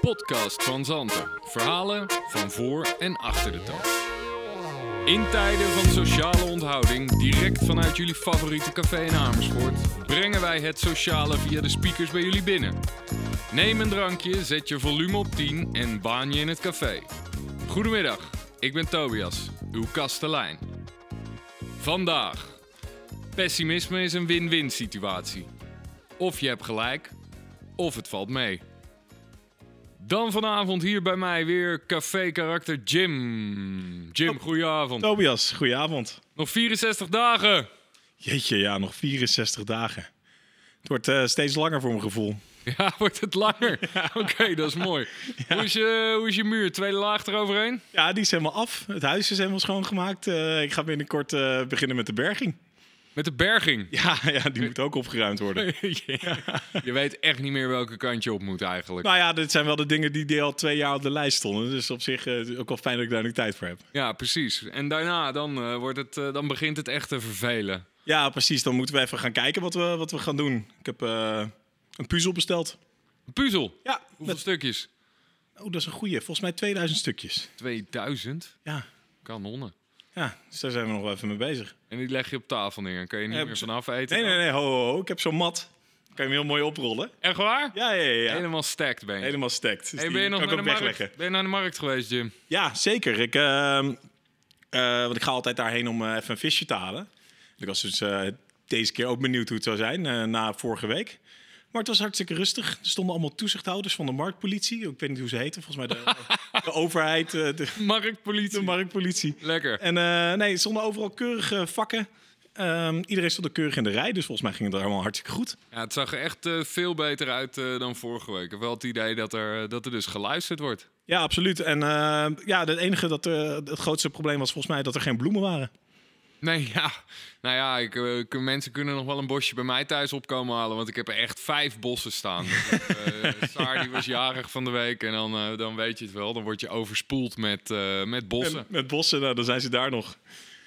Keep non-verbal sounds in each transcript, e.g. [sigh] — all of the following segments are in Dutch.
podcast van Zanten. Verhalen van voor en achter de toon. In tijden van sociale onthouding, direct vanuit jullie favoriete café in Amersfoort, brengen wij het sociale via de speakers bij jullie binnen. Neem een drankje, zet je volume op 10 en baan je in het café. Goedemiddag, ik ben Tobias, uw kastelein. Vandaag. Pessimisme is een win-win situatie. Of je hebt gelijk, of het valt mee. Dan vanavond hier bij mij weer café karakter Jim. Jim, goedenavond. Tobias, goedenavond. Nog 64 dagen. Jeetje, ja, nog 64 dagen. Het wordt eh, steeds langer voor mijn gevoel. [laughs] Ja, wordt het langer? [laughs] Oké, dat is mooi. Hoe, is je, hoe is je muur? Tweede laag eroverheen? Ja, die is helemaal af. Het huis is helemaal schoongemaakt. Eh, ik ga binnenkort eh, beginnen met de berging. Met de berging. Ja, ja, die moet ook opgeruimd worden. [laughs] Je weet echt niet meer welke kant je op moet eigenlijk. nou ja, dit zijn wel de dingen die al twee jaar op de lijst stonden. Dus op zich eh, ook wel fijn dat ik daar nu tijd voor heb. Ja, precies. En daarna dan, eh, wordt het, eh, dan begint het echt te vervelen. Ja, precies. Dan moeten we even gaan kijken wat we, wat we gaan doen. Ik heb een puzzel besteld. Een puzzel. Ja, Hoeveel met, stukjes? oh, dat is een goeie. Volgens mij 2000 stukjes. 2000? Ja, Kanonnen. Ja, dus daar zijn we nog wel even mee bezig. En die leg je op tafel neer. Kan je niet Ja, meer vanaf eten? Nee, nee, nee, ho, ho, ho. Ik heb zo'n mat. Kan je hem heel mooi oprollen. Echt waar? Ja, ja, ja. ja. Helemaal stacked ben je. Helemaal stacked. Dus Hey, ben je nog naar ik de, markt, ben je naar de markt geweest, Jim? Ja, zeker. Ik, ehm, eh, want ik ga altijd daarheen om eh, even een visje te halen. Ik was dus eh, deze keer ook benieuwd hoe het zou zijn na vorige week. Maar het was hartstikke rustig. Er stonden allemaal toezichthouders van de marktpolitie. Ik weet niet hoe ze heten. Volgens mij de, [laughs] de overheid, eh, de, Marktpolitie. de marktpolitie. Lekker. En eh, nee, er stonden overal keurige vakken. Ehm, iedereen stond er keurig in de rij. Dus volgens mij ging het allemaal hartstikke goed. Ja, het zag er echt eh, veel beter uit dan vorige week. Ik heb wel het idee dat er, dat er dus geluisterd wordt. Ja, absoluut. En ja, het enige dat het grootste probleem was volgens mij dat er geen bloemen waren. Nee, ja. Nou ja, ik, eh, ik- mensen kunnen nog wel een bosje bij mij thuis opkomen halen. Want ik heb er echt vijf bossen staan. [laughs] Eh Saar die was jarig van de week. En dan, dan weet je het wel. Dan word je overspoeld met, met bossen. Met, met bossen, nou, dan zijn ze daar nog.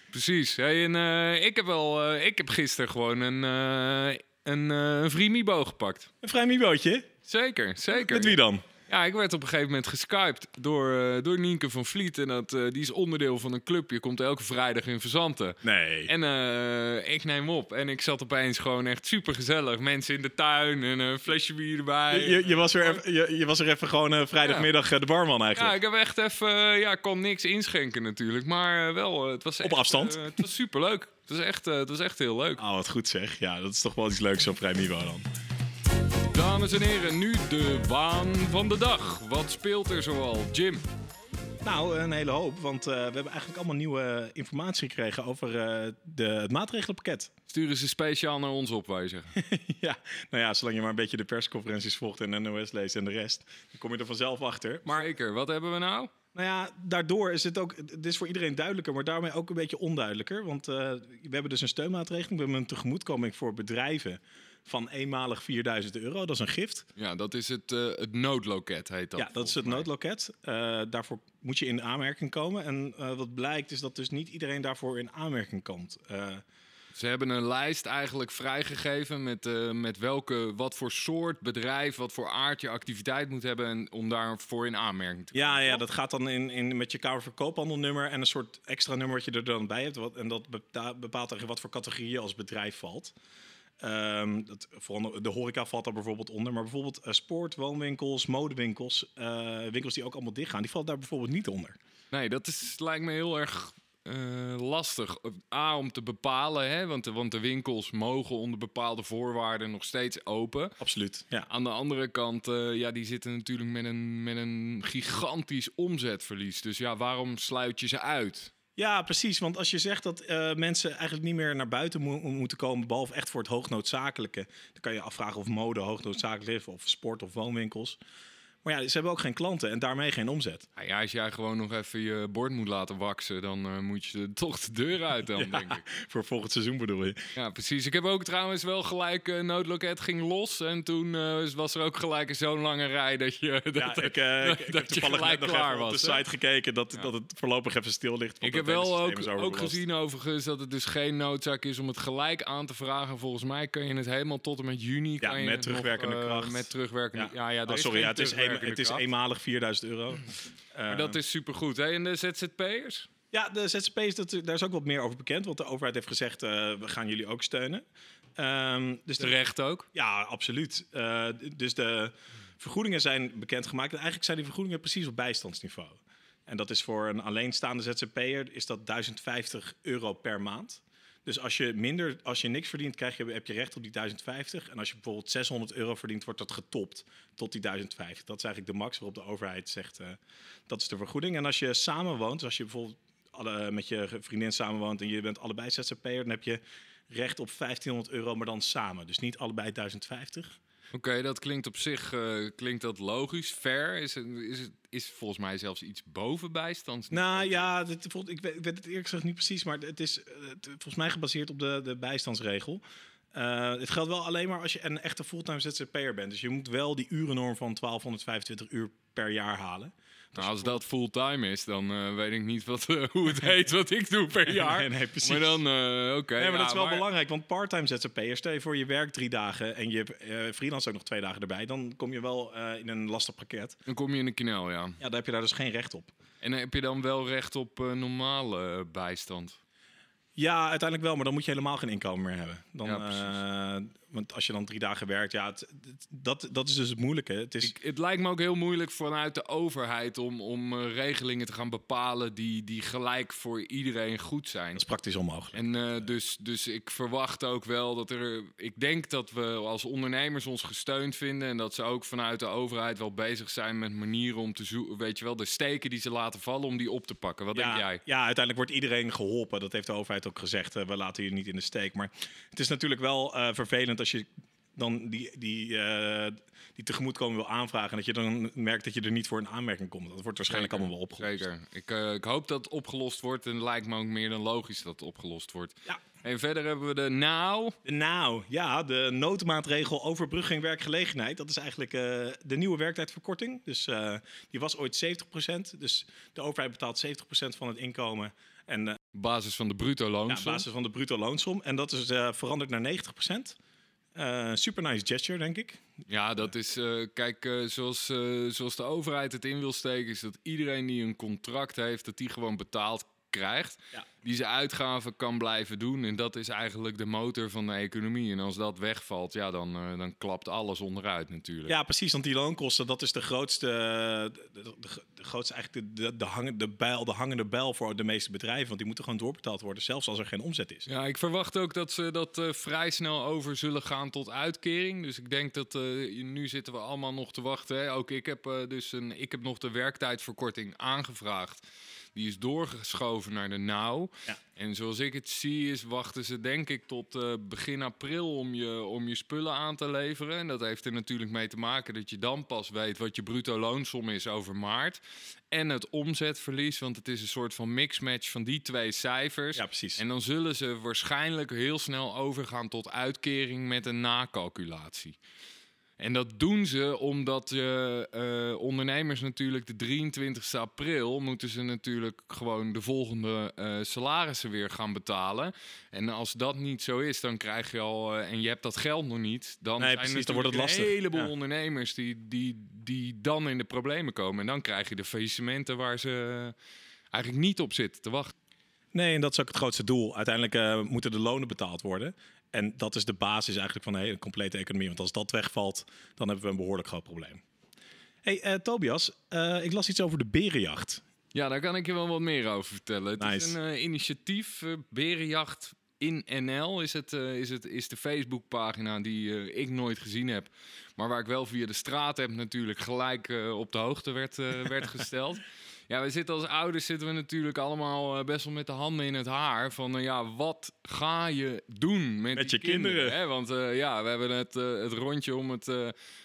Precies. Hey, en, ik heb wel. ik heb gisteren gewoon een, een, een gepakt. Een vrij mibootje. Zeker, zeker. Met wie dan? Ja, ik werd op een gegeven moment geskyped door, eh, door Nienke van Vliet. En dat, eh, die is onderdeel van een clubje. Komt elke vrijdag in Verzanten. Nee. En eh, ik neem op. En ik zat opeens gewoon echt super gezellig. Mensen in de tuin en een flesje bier erbij. je, je, was er even, je, je was er even gewoon vrijdagmiddag de barman Ja, eigenlijk. ik heb echt even. ja, kon niks inschenken natuurlijk. Maar wel, het was echt, afstand? het was super leuk. Het was echt, het was echt heel leuk. Oh, wat goed zeg. Ja, dat is toch wel iets leuks, zo'n vrij mibo dan. Dames en heren, nu de waan van de dag. Wat speelt er zoal? Jim. Nou, een hele hoop. Want eh, we hebben eigenlijk allemaal nieuwe informatie gekregen over eh, de, het maatregelenpakket. Sturen ze speciaal naar ons op, wij zeggen. [laughs] ja, nou ja, zolang je maar een beetje de persconferenties volgt en NOS leest en de rest, dan kom je er vanzelf achter. Maar Zeker, wat hebben we nou? Nou ja, daardoor is het ook, het is voor iedereen duidelijker, maar daarmee ook een beetje onduidelijker. Want eh, we hebben dus een steunmaatregeling, we hebben een tegemoetkoming voor bedrijven van eenmalig 4000 euro. Dat is een gift. Ja, dat is het, eh, het noodloket, heet dat. ja, dat is het mij. noodloket. Eh, daarvoor moet je in aanmerking komen. En eh, wat blijkt is dat dus niet iedereen daarvoor in aanmerking komt. Ze hebben een lijst eigenlijk vrijgegeven met, met welke, wat voor soort bedrijf, wat voor aard je activiteit moet hebben en om daarvoor in aanmerking te ja, ja, dat gaat dan in, in, met je Kamer van Koophandelnummer en een soort extra nummer wat je er dan bij hebt. Wat, en dat bepa- bepaalt eigenlijk wat voor categorie je als bedrijf valt. Ehm, dat, vooral de horeca valt daar bijvoorbeeld onder. Maar bijvoorbeeld eh, sport, woonwinkels, modewinkels, eh, winkels die ook allemaal dicht gaan, die vallen daar bijvoorbeeld niet onder. Nee, dat is, lijkt me heel erg eh, lastig. A, om te bepalen, hè, want, de, want de winkels mogen onder bepaalde voorwaarden nog steeds open. Absoluut. Ja. Aan de andere kant, eh, ja, die zitten natuurlijk met een, met een gigantisch omzetverlies. Dus ja, waarom sluit je ze uit? Ja, precies. Want als je zegt dat eh, mensen eigenlijk niet meer naar buiten mo- moeten komen, behalve echt voor het hoognoodzakelijke, dan kan je je afvragen of mode hoognoodzakelijk is, of sport of woonwinkels. Maar ja, ze hebben ook geen klanten en daarmee geen omzet. Nou ja, als jij gewoon nog even je bord moet laten waksen, dan eh, moet je [laughs] toch de deur uit dan, [laughs] denk ik. Voor volgend seizoen bedoel je? Ja, precies. Ik heb ook trouwens wel gelijk, eh noodloket ging los. En toen eh, was er ook gelijk zo'n lange rij dat je... [laughs] Dat, Ja, ik, ik, ik dat heb je toevallig gelijk net nog klaar even op was, de site gekeken dat, dat het voorlopig even stil ligt. Ik heb wel ook, ook gezien overigens dat het dus geen noodzaak is om het gelijk aan te vragen. Volgens mij kun je het helemaal tot en met juni. Ja, kan je met nog, terugwerkende kracht. Met terugwerkende... Ja, ja, er Oh, sorry, ja, het is 1 het is kracht. eenmalig 4000 euro. [laughs] Maar dat is supergoed. Hè? En de ZZP'ers? Ja, de ZZP's, dat, daar is ook wat meer over bekend. Want de overheid heeft gezegd, eh, we gaan jullie ook steunen. Ehm, dus de, Terecht ook. ja, absoluut. Eh, dus de vergoedingen zijn bekendgemaakt. En eigenlijk zijn die vergoedingen precies op bijstandsniveau. En dat is voor een alleenstaande ZZP'er is dat 1050 euro per maand. Dus als je minder, als je niks verdient, krijg je, heb je recht op die 1050. En als je bijvoorbeeld 600 euro verdient, wordt dat getopt tot die 1050. Dat is eigenlijk de max waarop de overheid zegt, eh, dat is de vergoeding. En als je samenwoont, dus als je bijvoorbeeld alle, met je vriendin samenwoont en je bent allebei ZZP'er, dan heb je recht op 1500 euro, maar dan samen. Dus niet allebei 1050. Oké, dat klinkt op zich eh, klinkt dat logisch. Fair is, het- is, is volgens mij zelfs iets boven bijstands. Nou ja, dit, vol- ik, weet, ik weet het eerlijk gezegd niet precies, maar het is eh, het- volgens mij gebaseerd op de, de bijstandsregel. Eh, het geldt wel alleen maar als je een echte fulltime ZZP'er bent. Dus je moet wel die urennorm van 1225 uur per jaar halen. Nou, als dat fulltime is, dan eh, weet ik niet wat, eh, hoe het heet wat ik doe per [laughs] jaar. Nee, nee, precies. Maar dan, eh, oké. Nee, maar ja, dat is wel belangrijk, want parttime ZZP'er, stel je voor je werkt drie dagen en je freelance ook nog twee dagen erbij, dan kom je wel in een lastig pakket. Dan kom je in de knel, ja. Ja, daar heb je daar dus geen recht op. En heb je dan wel recht op normale bijstand? Ja, uiteindelijk wel, maar dan moet je helemaal geen inkomen meer hebben. Dan, Ja, eh, want als je dan drie dagen werkt, ja, het, het- dat, dat is dus het moeilijke. Het is, Ik, het lijkt me ook heel moeilijk vanuit de overheid om, om eh, regelingen te gaan bepalen die, die gelijk voor iedereen goed zijn. dat is praktisch onmogelijk. En eh, dus, dus ik verwacht ook wel dat er. Ik denk dat we als ondernemers ons gesteund vinden. En dat ze ook vanuit de overheid wel bezig zijn met manieren om te zoeken. Weet je wel, de steken die ze laten vallen om die op te pakken. Wat denk jij? ja, uiteindelijk wordt iedereen geholpen. Dat heeft de overheid ook gezegd. eh, we laten je niet in de steek. Maar het is natuurlijk wel eh, vervelend als je dan die, die, eh, die tegemoetkoming wil aanvragen. En dat je dan merkt dat je er niet voor een aanmerking komt. Dat wordt waarschijnlijk Zeker, allemaal wel opgelost. Zeker. Ik, ik hoop dat het opgelost wordt. En het lijkt me ook meer dan logisch dat het opgelost wordt. Ja. En verder hebben we de nou. Nou, ja, de noodmaatregel overbrugging werkgelegenheid. Dat is eigenlijk de nieuwe werktijdverkorting. Dus die was ooit 70%. Dus de overheid betaalt 70% van het inkomen. En eh, basis van de bruto loonsom. basis van de bruto loonsom. En dat is eh, veranderd naar 90%. Eh super nice gesture, denk ik. Ja, dat is. kijk, zoals, zoals de overheid het in wil steken, is dat iedereen die een contract heeft, dat die gewoon betaald krijgt. Ja. Die zijn uitgaven kan blijven doen. En dat is eigenlijk de motor van de economie. En als dat wegvalt, ja, dan, eh, dan klapt alles onderuit natuurlijk. Ja, precies. Want die loonkosten, dat is de grootste, de, de, grootste eigenlijk de, de, hangen- de, bijl, de hangende bijl voor de meeste bedrijven. Want die moeten gewoon doorbetaald worden, zelfs als er geen omzet is. Ja, ik verwacht ook dat ze dat eh, vrij snel over zullen gaan tot uitkering. Dus ik denk dat eh, nu zitten we allemaal nog te wachten. Hè. Ook ik heb, dus een, ik heb nog de werktijdverkorting aangevraagd. Die is doorgeschoven naar de nauw. Ja. En zoals ik het zie, is wachten ze denk ik tot eh, begin april om je, om je spullen aan te leveren. En dat heeft er natuurlijk mee te maken dat je dan pas weet wat je bruto loonsom is over maart. En het omzetverlies, want het is een soort van mixmatch van die twee cijfers. Ja, precies. En dan zullen ze waarschijnlijk heel snel overgaan tot uitkering met een nakalculatie. En dat doen ze omdat eh, eh, ondernemers natuurlijk de 23 april moeten ze natuurlijk gewoon de volgende eh, salarissen weer gaan betalen. En als dat niet zo is, dan krijg je al en je hebt dat geld nog niet, dan Nee, zijn precies, dan wordt het lastig. een heleboel Ja. ondernemers die, die, die dan in de problemen komen. En dan krijg je de faillissementen waar ze eigenlijk niet op zitten te wachten. Nee, en dat is ook het grootste doel. Uiteindelijk moeten de lonen betaald worden. En dat is de basis eigenlijk van de hele complete economie. Want als dat wegvalt, dan hebben we een behoorlijk groot probleem. hey, eh, Tobias, eh, ik las iets over de berenjacht. Ja, daar kan ik je wel wat meer over vertellen. Het is een eh, initiatief, Berenjacht in NL is, het, eh, is, het, is de Facebookpagina die ik nooit gezien heb. Maar waar ik wel via de straat heb natuurlijk gelijk op de hoogte werd, werd [laughs] gesteld. Ja, we zitten als ouders zitten we natuurlijk allemaal eh, best wel met de handen in het haar. Van eh, ja, wat ga je doen met, je kinderen. Hè? Want eh, ja, we hebben het, het rondje om het,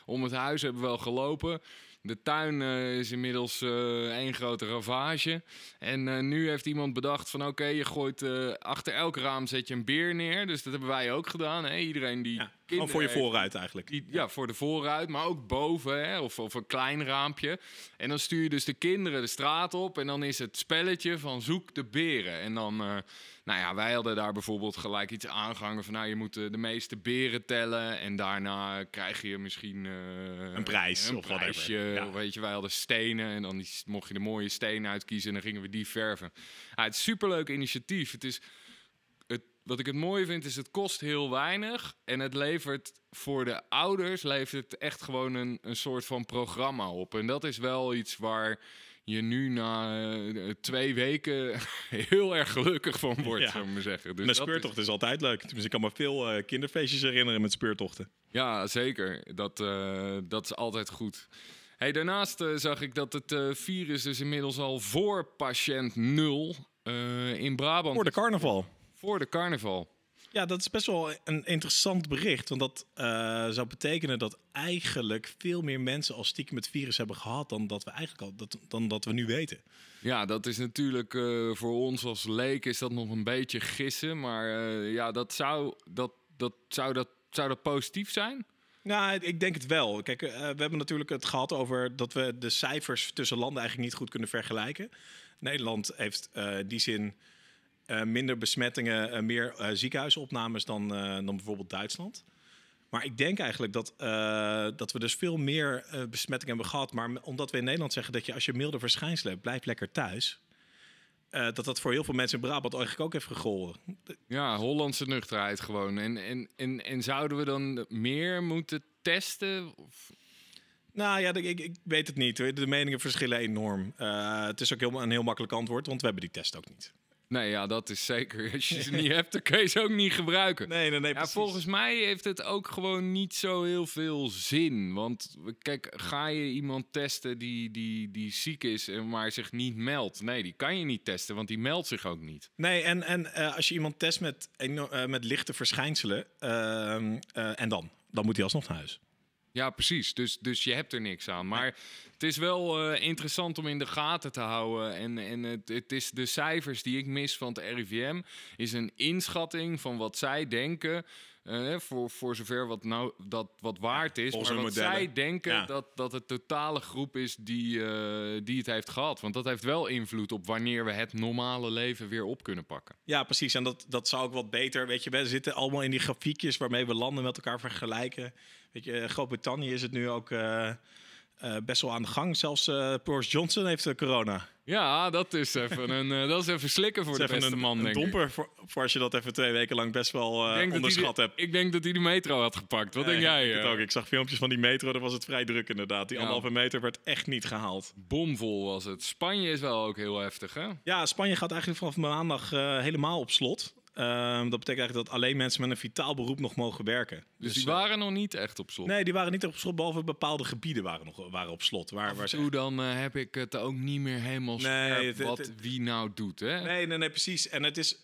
om het huis hebben we wel gelopen. De tuin eh, is inmiddels eh één grote ravage. En eh, nu heeft iemand bedacht van oké, je gooit achter elk raam zet je een beer neer. Dus dat hebben wij ook gedaan. Hè? Iedereen die Ja, gewoon voor je heeft, vooruit eigenlijk. die, ja, voor de vooruit, maar ook boven, hè, of, of een klein raampje. En dan stuur je dus de kinderen de straat op en dan is het spelletje van zoek de beren. En dan, Nou ja, wij hadden daar bijvoorbeeld gelijk iets aangehangen van... nou, je moet de, de meeste beren tellen... en daarna krijg je misschien... eh, Een prijs Een of whatever. prijsje. Ja. Weet je, wij hadden stenen en dan die, mocht je de mooie stenen uitkiezen... en dan gingen we die verven. Ja, het is superleuk initiatief. Het is... Het, wat ik het mooie vind is, het kost heel weinig. En het levert voor de ouders levert het echt gewoon een, een soort van programma op. En dat is wel iets waar je nu na eh, twee weken [laughs] heel erg gelukkig van wordt, Ja. zou ik maar zeggen. Dus speurtocht is... altijd leuk. Tenminste, ik kan me veel eh, kinderfeestjes herinneren met speurtochten. Ja, zeker. Dat, eh, dat is altijd goed. Hey, daarnaast zag ik dat het virus dus inmiddels al voor patiënt 0 eh, in Brabant... Voor de carnaval. voor de carnaval. Ja, dat is best wel een interessant bericht. Want dat eh, zou betekenen dat eigenlijk veel meer mensen al stiekem het virus hebben gehad dan dat we eigenlijk al dat, dan dat we nu weten. Ja, dat is natuurlijk eh, voor ons als leek is dat nog een beetje gissen. Maar eh, ja, dat zou dat, dat, zou, dat, zou dat positief zijn? Nou, ik denk het wel. Kijk, we hebben natuurlijk het gehad over dat we de cijfers tussen landen eigenlijk niet goed kunnen vergelijken. Nederland heeft in die zin eh, minder besmettingen, eh, meer eh, ziekenhuisopnames dan, dan bijvoorbeeld Duitsland. Maar ik denk eigenlijk dat, dat we dus veel meer besmettingen hebben gehad. Maar omdat we in Nederland zeggen dat je als je milde verschijnselen hebt, blijf lekker thuis. dat dat voor heel veel mensen in Brabant eigenlijk ook heeft gegolden. Ja, Hollandse nuchterheid gewoon. En, en, en, en zouden we dan meer moeten testen? Of- Nou ja, ik, ik weet het niet. De meningen verschillen enorm. Het is ook heel, een heel makkelijk antwoord, want we hebben die test ook niet. Nee, ja, dat is zeker. Als je ze [laughs] niet hebt, dan kun je ze ook niet gebruiken. Nee, nee, nee. Ja, volgens mij heeft het ook gewoon niet zo heel veel zin. Want kijk, ga je iemand testen die, die, die ziek is en maar zich niet meldt? Nee, die kan je niet testen, want die meldt zich ook niet. Nee, en, en eh, als je iemand test met, eh, met lichte verschijnselen, ehm, eh, en dan? Dan moet hij alsnog naar huis. Ja, precies. Dus, dus je hebt er niks aan. Maar het is wel eh, interessant om in de gaten te houden. En, en het, het is de cijfers die ik mis van het RIVM... is een inschatting van wat zij denken... eh, voor, voor zover wat, nou, dat wat waard is. Maar wat modellen. zij denken Ja. dat, dat het totale groep is die, eh, die het heeft gehad. Want dat heeft wel invloed op wanneer we het normale leven weer op kunnen pakken. Ja, precies. En dat, dat zou ook wat beter. Weet je, we zitten allemaal in die grafiekjes waarmee we landen met elkaar vergelijken. Weet je, Groot-Brittannië is het nu ook eh, eh, best wel aan de gang. Zelfs eh Boris Johnson heeft eh, corona. Ja, dat is even, een, dat is even slikken voor de beste een, man, een denk ik. domper voor, voor als je dat even twee weken lang best wel onderschat de- hebt. Ik denk dat hij de metro had gepakt. Wat denk jij? Ik, ook. ik zag filmpjes van die metro, daar was het vrij druk inderdaad. Die Ja. anderhalve meter werd echt niet gehaald. Bomvol was het. Spanje is wel ook heel heftig, hè? Ja, Spanje gaat eigenlijk vanaf maandag helemaal op slot. Ehm, dat betekent eigenlijk dat alleen mensen met een vitaal beroep nog mogen werken. Dus, die eh, waren nog niet echt op slot. Nee, die waren niet op slot, behalve bepaalde gebieden waren, nog, waren op slot. Waar, waar dan eh, heb ik het ook niet meer helemaal Nee, scherp het- het- wat het- wie nou doet, hè? Nee, nee, nee, precies. En het is,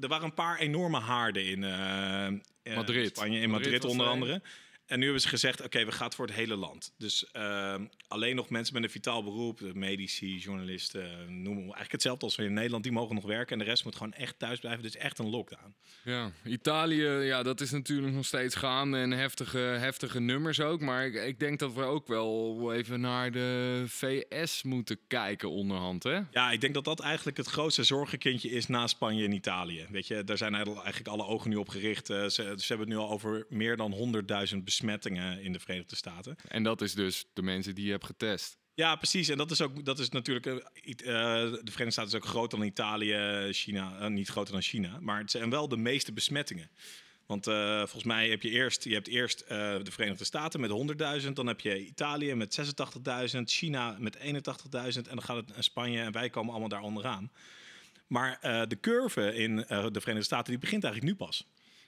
er waren een paar enorme haarden in eh, eh, Madrid. Spanje, in Madrid onder er andere. En nu hebben ze gezegd, oké, we gaan voor het hele land. Dus ehm, alleen nog mensen met een vitaal beroep, medici, journalisten, noem maar, eigenlijk hetzelfde als we in Nederland, die mogen nog werken. En de rest moet gewoon echt thuis blijven. Dus echt een lockdown. Ja, Italië, ja, dat is natuurlijk nog steeds gaande en heftige, heftige nummers ook. Maar ik, ik denk dat we ook wel even naar de VS moeten kijken onderhand, hè? Ja, ik denk dat dat eigenlijk het grootste zorgenkindje is na Spanje en Italië. Weet je, daar zijn eigenlijk alle ogen nu op gericht. Eh, ze, ze hebben het nu al over meer dan 100.000 besmettingen in de Verenigde Staten. En dat is dus de mensen die je hebt getest. Ja, precies. En dat is ook dat is natuurlijk. eh, eh, de Verenigde Staten is ook groter dan Italië, China. eh, niet groter dan China. Maar het zijn wel de meeste besmettingen. Want volgens mij heb je eerst, je hebt eerst de Verenigde Staten met 100.000. Dan heb je Italië met 86.000. China met 81.000. En dan gaat het naar Spanje. En wij komen allemaal daar onderaan. Maar de curve in de Verenigde Staten die begint eigenlijk nu pas.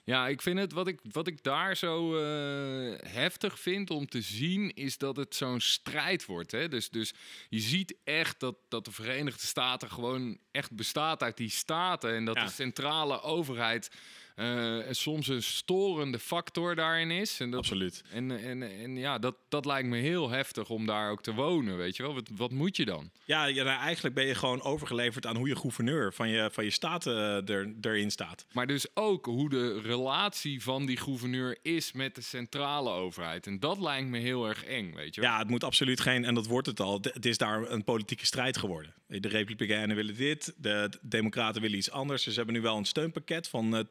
Ja, ik vind het, wat ik, wat ik daar zo eh, heftig vind om te zien, is dat het zo'n strijd wordt. Hè? Dus, dus je ziet echt dat, dat de Verenigde Staten gewoon echt bestaat uit die staten. En dat Ja. de centrale overheid eh, soms een storende factor daarin is. En dat, Absoluut. En, en, en ja, dat, dat lijkt me heel heftig om daar ook te wonen, weet je wel. Wat, wat moet je dan? Ja, ja nou, eigenlijk ben je gewoon overgeleverd aan hoe je gouverneur van je, van je staat eh, er, erin staat. Maar dus ook hoe de relatie van die gouverneur is met de centrale overheid. En dat lijkt me heel erg eng, weet je wel. Ja, het moet absoluut geen, en dat wordt het al, het is daar een politieke strijd geworden. De Republikeinen willen dit, de Democraten willen iets anders. Dus ze hebben nu wel een steunpakket van eh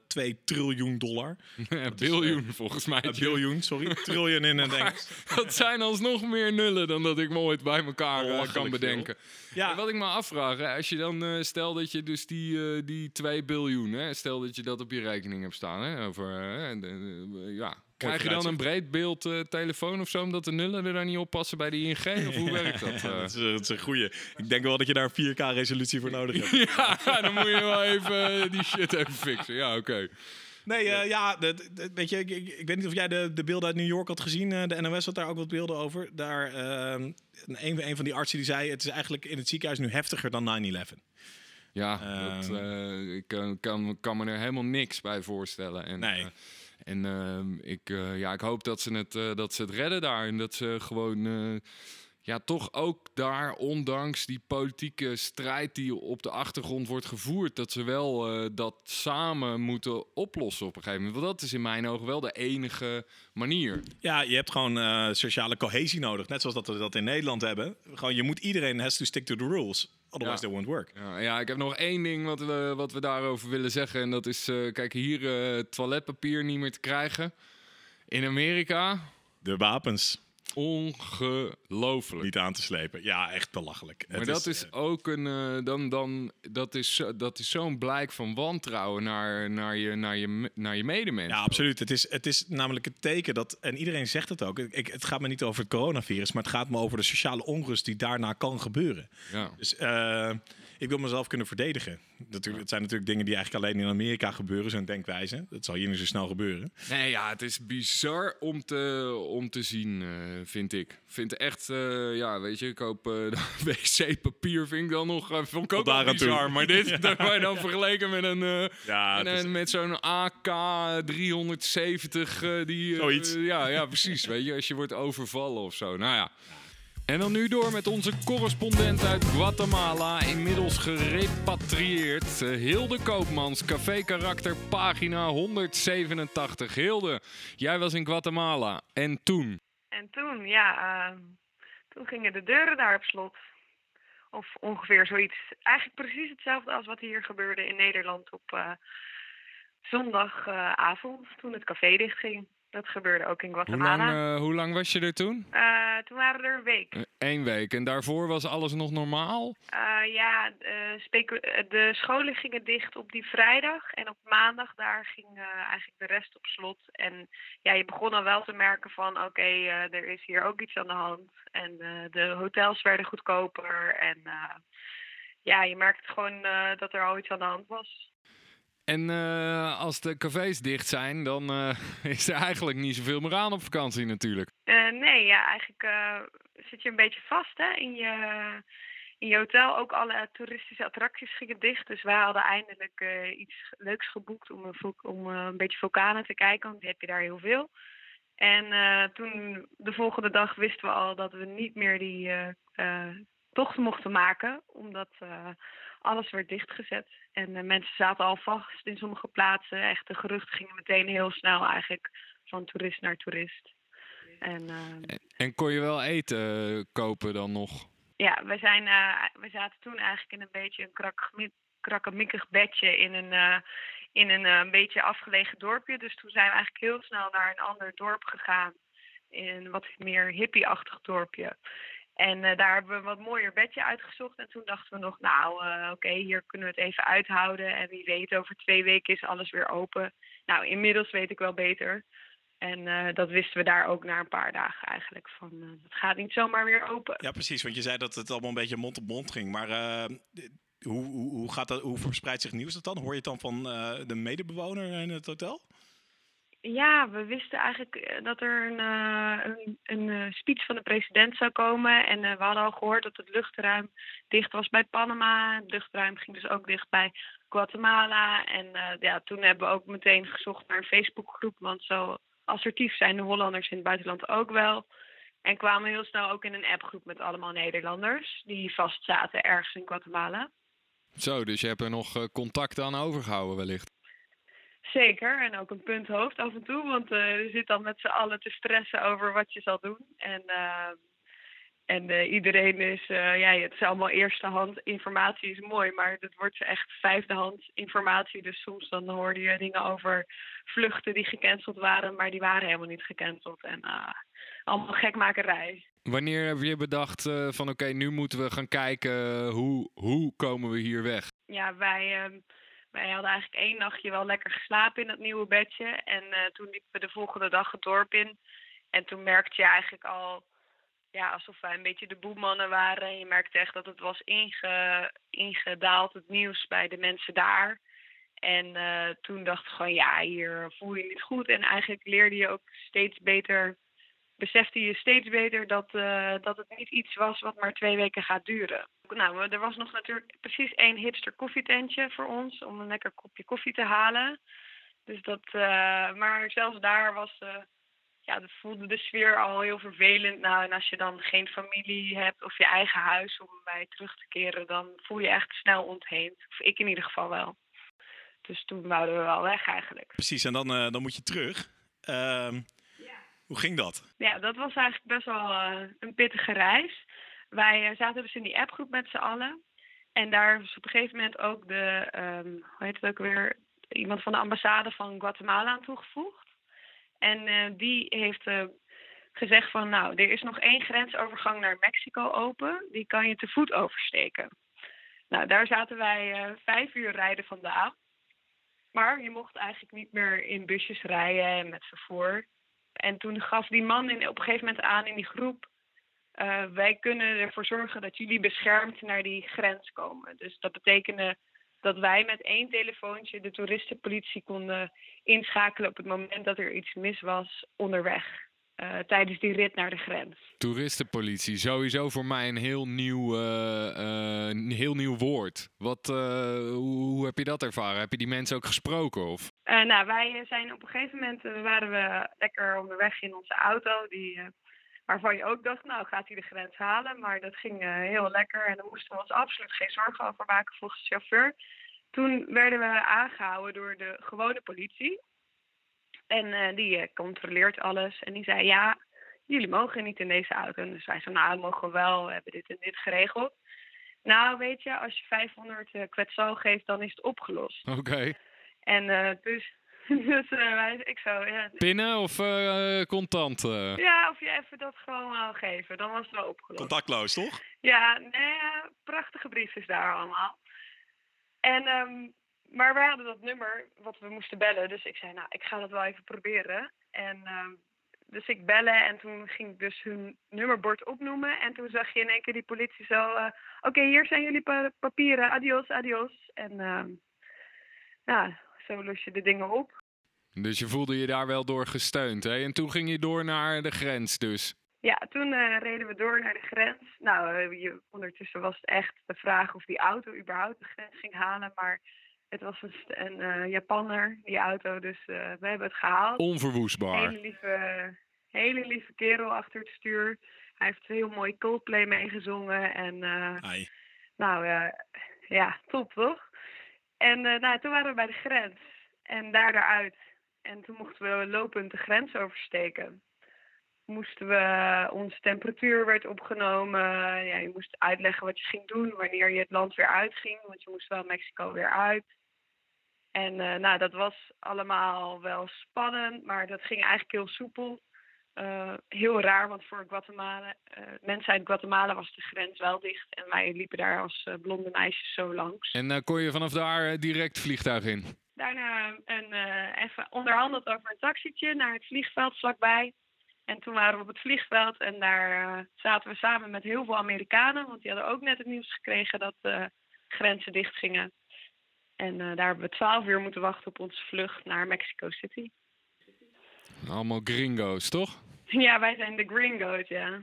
2 triljoen dollar. [laughs] Een biljoen volgens mij. Biljoen, sorry. [laughs] Triljoen in het Engels. Dat zijn alsnog meer nullen dan dat ik me ooit bij elkaar eh, kan bedenken. Ja. En Wat ik me afvraag, hè, als je dan eh, stel dat je dus die, eh, die 2 biljoen, hè, stel dat je dat op je rekening hebt staan, hè, over, eh, ja. Krijg je dan een breedbeeld eh, telefoon of zo, omdat de nullen er dan niet op passen bij de ING? Of hoe [laughs] werkt dat? eh? Dat is, dat is een goeie. Ik denk wel dat je daar een 4K-resolutie voor nodig hebt. [laughs] ja, dan moet je wel even eh, die shit even fixen. Ja, oké. Nee, ja, dat- dat- weet je, ik, ik, ik weet niet of jij de, de beelden uit New York had gezien. De NOS had daar ook wat beelden over. Daar, ehm, een, een van die artsen die zei, het is eigenlijk in het ziekenhuis nu heftiger dan 9-11. Ja, Ehm. dat, eh, ik kan, kan, kan me er helemaal niks bij voorstellen. En, Nee. En ehm, ik, eh, ja, ik hoop dat ze, het, eh, dat ze het redden daar. En dat ze gewoon, eh, ja, toch ook daar, ondanks die politieke strijd die op de achtergrond wordt gevoerd, dat ze wel dat samen moeten oplossen op een gegeven moment. Want dat is in mijn ogen wel de enige manier. Ja, je hebt gewoon sociale cohesie nodig. Net zoals dat we dat in Nederland hebben. Gewoon, je moet iedereen has to stick to the rules. Otherwise Ja. they won't work. Ja, ja, ik heb nog één ding wat we, wat we daarover willen zeggen. En dat is, eh, kijk, hier eh, toiletpapier niet meer te krijgen. In Amerika, De wapens ongelooflijk. niet aan te slepen. Ja, echt belachelijk. Maar Het dat is, eh, ook een, eh, dan, dan, dat is, dat is zo'n blijk van wantrouwen naar, naar, je, naar, je, naar je medemensen. Ja, absoluut. Het is, het is namelijk het teken dat, en iedereen zegt het ook, ik, het gaat me niet over het coronavirus, maar het gaat me over de sociale onrust die daarna kan gebeuren. Ja. Dus eh, ik wil mezelf kunnen verdedigen. Natuurlijk, het zijn natuurlijk dingen die eigenlijk alleen in Amerika gebeuren, zo'n denkwijze. Dat zal hier niet zo snel gebeuren. Nee, ja, het is bizar om te, om te zien, eh, vind ik. Vind echt, eh, ja, weet je, ik koop eh, [laughs] wc-papier, vind ik dan nog, uh, vond ik ook wel toe. bizar. Maar dit, [laughs] [laughs] dat wij dan vergeleken met een, Ja, en, is- met zo'n AK 370, eh, die, Zoiets. ja, ja, precies, weet je, als je wordt overvallen of zo. Nou ja. En dan nu door met onze correspondent uit Guatemala, inmiddels gerepatrieerd. eh, Hilde Koopmans, Café Karakter, pagina 187. Hilde, jij was in Guatemala. En toen? En toen, ja, ehm, toen gingen de deuren daar op slot. Of ongeveer zoiets. Eigenlijk precies hetzelfde als wat hier gebeurde in Nederland op eh, zondagavond, toen het café dichtging. Dat gebeurde ook in Hoe Guatemala. lang, eh, hoe lang was je er toen? Eh, toen waren we er een week. Eén week. En daarvoor was alles nog normaal? Eh, ja, eh, eh, de scholen gingen dicht op die vrijdag. En op maandag daar ging eh, eigenlijk de rest op slot. En ja, je begon al wel te merken van oké, eh, er is hier ook iets aan de hand. En eh, de hotels werden goedkoper. En eh, ja, je merkte gewoon eh, dat er al iets aan de hand was. En eh, als de cafés dicht zijn, dan eh, [laughs] is er eigenlijk niet zoveel meer aan op vakantie natuurlijk. Eh, nee, ja, eigenlijk zit je een beetje vast hè, in, je, in je hotel. Ook alle toeristische attracties gingen dicht. Dus wij hadden eindelijk iets leuks geboekt om, een, om een beetje vulkanen te kijken. Want die heb je daar heel veel. En toen, de volgende dag, wisten we al dat we niet meer die tocht mochten maken. Omdat alles werd dichtgezet. En eh, mensen zaten al vast in sommige plaatsen. Echt, de geruchten gingen meteen heel snel eigenlijk van toerist naar toerist. En eh, En kon je wel eten eh, kopen dan nog? ja, we, zijn, eh, we zaten toen eigenlijk in een beetje een krakkemi- krakkemikkig bedje in een, in een een beetje afgelegen dorpje. Dus toen zijn we eigenlijk heel snel naar een ander dorp gegaan. In een wat meer hippie-achtig dorpje. En eh, daar hebben we een wat mooier bedje uitgezocht. En toen dachten we nog, nou eh, oké, hier kunnen we het even uithouden. En wie weet, over twee weken is alles weer open. Nou, inmiddels weet ik wel beter. En eh, dat wisten we daar ook na een paar dagen eigenlijk. Van, het gaat niet zomaar weer open. Ja, precies. Want je zei dat het allemaal een beetje mond op mond ging. Maar hoe, hoe, hoe, gaat dat, hoe verspreidt zich nieuws dat dan? Hoor je het dan van de medebewoner in het hotel? Ja, we wisten eigenlijk eh, dat er een, uh, een, een uh, speech van de president zou komen. En we hadden al gehoord dat het luchtruim dicht was bij Panama. Het luchtruim ging dus ook dicht bij Guatemala. En ja, toen hebben we ook meteen gezocht naar een Facebookgroep. Want zo assertief zijn de Hollanders in het buitenland ook wel. En kwamen heel snel ook in een appgroep met allemaal Nederlanders. Die vast zaten ergens in Guatemala. Zo, dus je hebt er nog contact aan overgehouden wellicht. Zeker, en ook een punt hoofd af en toe, want uh, je zit dan met z'n allen te stressen over wat je zal doen. En, uh, en uh, iedereen is, ja, het is allemaal eerste hand informatie is mooi, maar het wordt echt vijfde hand informatie. Dus soms dan hoorde je dingen over vluchten die gecanceld waren, maar die waren helemaal niet gecanceld. En allemaal gekmakerij. Wanneer heb je bedacht van oké, nu moeten we gaan kijken hoe, hoe komen we hier weg? Ja, wij ehm, wij hadden eigenlijk één nachtje wel lekker geslapen in dat nieuwe bedje. En uh, toen liepen we de volgende dag het dorp in. En toen merkte je eigenlijk al ja, alsof wij een beetje de boemannen waren. En je merkte echt dat het was inge, ingedaald, het nieuws bij de mensen daar. En uh, toen dacht ik gewoon, ja, hier voel je niet goed. En eigenlijk leerde je ook steeds beter, besefte je steeds beter dat, uh, dat het niet iets was wat maar twee weken gaat duren. Nou, er was nog natuurlijk precies één hipster koffietentje voor ons om een lekker kopje koffie te halen. Dus dat, uh, maar zelfs daar was, uh, ja, dat voelde de sfeer al heel vervelend. Nou, en als je dan geen familie hebt of je eigen huis om bij terug te keren, dan voel je echt snel ontheemd. Of ik in ieder geval wel. Dus toen wouden we wel weg eigenlijk. Precies, en dan, uh, dan moet je terug. Ehm, ja. Hoe ging dat? Ja, dat was eigenlijk best wel een pittige reis. Wij eh, zaten dus in die appgroep met z'n allen. En daar was op een gegeven moment ook de, um, hoe heet het ook weer, iemand van de ambassade van Guatemala aan toegevoegd. En uh, die heeft uh, gezegd van, nou, er is nog één grensovergang naar Mexico open. Die kan je te voet oversteken. Nou, daar zaten wij vijf uur rijden vandaan. Maar je mocht eigenlijk niet meer in busjes rijden en met vervoer. En toen gaf die man in, op een gegeven moment aan in die groep uh, wij kunnen ervoor zorgen dat jullie beschermd naar die grens komen. Dus dat betekende dat wij met één telefoontje de toeristenpolitie konden inschakelen op het moment dat er iets mis was onderweg. Uh, tijdens die rit naar de grens. Toeristenpolitie, sowieso voor mij een heel nieuw, uh, uh, heel nieuw woord. Wat, hoe, hoe, heb je dat ervaren? Heb je die mensen ook gesproken? Of? nou, wij zijn op een gegeven moment waren we lekker onderweg in onze auto. Die Waarvan je ook dacht, nou gaat hij de grens halen. Maar dat ging uh, heel lekker en daar moesten we ons absoluut geen zorgen over maken volgens de chauffeur. Toen werden we aangehouden door de gewone politie. En uh, die uh, controleert alles. En die zei, ja, jullie mogen niet in deze auto. En dus wij zeiden, nou, mogen we wel. We hebben dit en dit geregeld. Nou, weet je, als je 500 uh, kwetsal geeft, dan is het opgelost. Oké. Okay. En dus [laughs] dus uh, ik zou, ja. Pinnen of uh, contant? Uh? Ja, of je even dat gewoon wel geven. Dan was het wel opgelost. Contactloos, toch? Ja, nee, prachtige briefjes daar allemaal. En, um, maar wij hadden dat nummer wat we moesten bellen. Dus ik zei, nou, ik ga dat wel even proberen. En um, dus ik bellen en toen ging ik dus hun nummerbord opnoemen. En toen zag je in één keer die politie zo... Oké, okay, hier zijn jullie pa papieren. Adios, adios. En um, nou, zo los je de dingen op. Dus je voelde je daar wel door gesteund, hè? En toen ging je door naar de grens dus? Ja, toen uh, reden we door naar de grens. Nou, uh, je, ondertussen was het echt de vraag of die auto überhaupt de grens ging halen. Maar het was een, een uh, Japanner, die auto, dus we hebben het gehaald. Onverwoestbaar. Hele lieve, hele lieve kerel achter het stuur. Hij heeft heel mooi Coldplay meegezongen. En nou, ja, top toch? En nou, toen waren we bij de grens. En daar daaruit en toen mochten we lopend de grens oversteken. Moesten we, onze temperatuur werd opgenomen. Ja, je moest uitleggen wat je ging doen, wanneer je het land weer uitging. Want je moest wel Mexico weer uit. En uh, nou, dat was allemaal wel spannend, maar dat ging eigenlijk heel soepel. Uh, heel raar, want voor Guatemala, uh, mensen uit Guatemala was de grens wel dicht. En wij liepen daar als blonde meisjes zo langs. En kon je vanaf daar direct vliegtuig in? Daarna een, even onderhandeld over een taxietje naar het vliegveld vlakbij. En toen waren we op het vliegveld en daar zaten we samen met heel veel Amerikanen. Want die hadden ook net het nieuws gekregen dat de grenzen dicht gingen. En daar hebben we twaalf uur moeten wachten op onze vlucht naar Mexico City. Allemaal gringo's, toch? [laughs] Ja, wij zijn de gringo's, ja.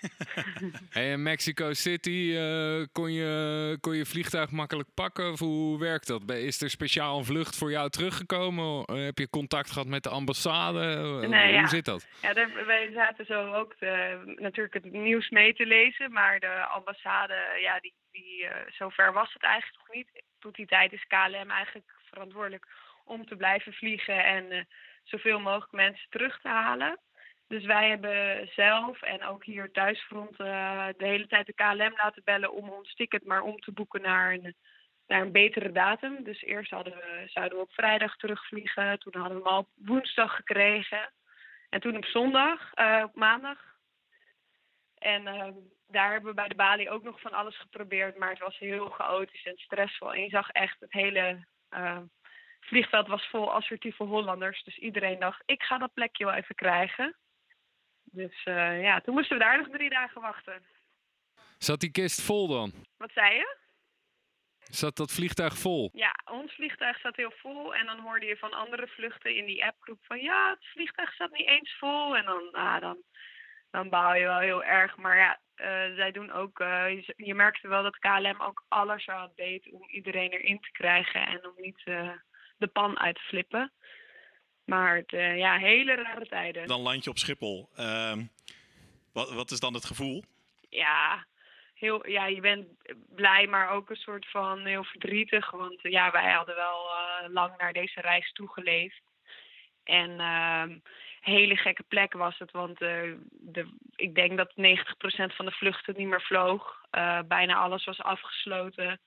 [laughs] Hey, in Mexico City eh, kon, je, kon je vliegtuig makkelijk pakken? Of hoe werkt dat? Is er speciaal een vlucht voor jou teruggekomen? Eh, heb je contact gehad met de ambassade? Eh, Nee, hoe ja. zit dat? Ja, daar, wij zaten zo ook de, natuurlijk het nieuws mee te lezen, maar de ambassade, ja, die, die, eh, zover was het eigenlijk nog niet. Tot die tijd is KLM eigenlijk verantwoordelijk om te blijven vliegen en zoveel mogelijk mensen terug te halen. Dus wij hebben zelf en ook hier thuisfront eh, de hele tijd de KLM laten bellen om ons ticket maar om te boeken naar een, naar een betere datum. Dus eerst hadden we, zouden we op vrijdag terugvliegen, toen hadden we hem al op woensdag gekregen. En toen op zondag, eh, op maandag. En ehm, daar hebben we bij de balie ook nog van alles geprobeerd. Maar het was heel chaotisch en stressvol. En je zag echt het hele eh, vliegveld was vol assertieve Hollanders. Dus iedereen dacht, ik ga dat plekje wel even krijgen. Dus eh, ja, toen moesten we daar nog drie dagen wachten. Zat die kist vol dan? Wat zei je? Zat dat vliegtuig vol? Ja, ons vliegtuig zat heel vol. En dan hoorde je van andere vluchten in die appgroep van... ja, het vliegtuig staat niet eens vol. En dan, ah, dan, dan baal je wel heel erg. Maar ja, eh, zij doen ook... eh, je, je merkte wel dat KLM ook alles aan deed om iedereen erin te krijgen... en om niet de pan uit te flippen. Maar het, eh, ja, hele rare tijden. Dan land je op Schiphol. Ehm, wat, wat is dan het gevoel? ja, heel, ja, je bent blij, maar ook een soort van heel verdrietig. Want ja, wij hadden wel eh, lang naar deze reis toegeleefd. En ehm hele gekke plek was het, want eh, de, ik denk dat 90% van de vluchten niet meer vloog. Bijna alles was afgesloten.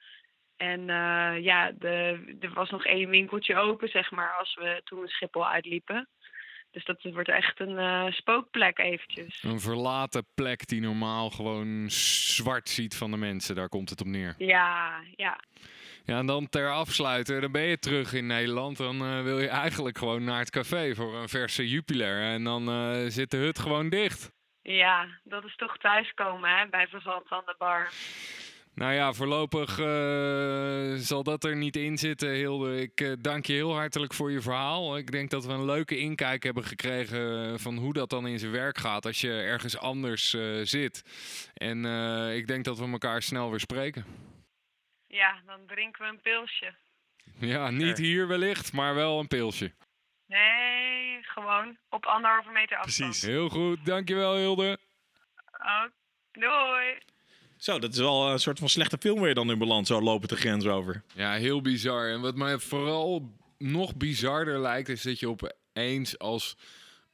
En eh, ja, de, er was nog één winkeltje open, zeg maar, als we toen Schiphol uitliepen. Dus dat wordt echt een eh, spookplek eventjes. Een verlaten plek die normaal gewoon zwart ziet van de mensen. Daar komt het op neer. Ja, ja. Ja, en dan ter afsluiter, dan ben je terug in Nederland. Dan eh, wil je eigenlijk gewoon naar het café voor een verse Jupiler. En dan zit de hut gewoon dicht. Ja, dat is toch thuiskomen hè, bij Verzand aan de bar. Nou ja, voorlopig eh, zal dat er niet in zitten, Hilde. Ik eh, dank je heel hartelijk voor je verhaal. Ik denk dat we een leuke inkijk hebben gekregen van hoe dat dan in zijn werk gaat als je ergens anders eh, zit. En eh, ik denk dat we elkaar snel weer spreken. Ja, dan drinken we een pilsje. Ja, niet hier wellicht, maar wel een pilsje. Nee, gewoon op anderhalve meter afstand. Precies. Heel goed, dankjewel Hilde. Oh, doei. Zo, dat is wel een soort van slechte film je dan in beland. Zo lopen de grens over. Ja, heel bizar. En wat mij vooral nog bizarder lijkt, is dat je opeens als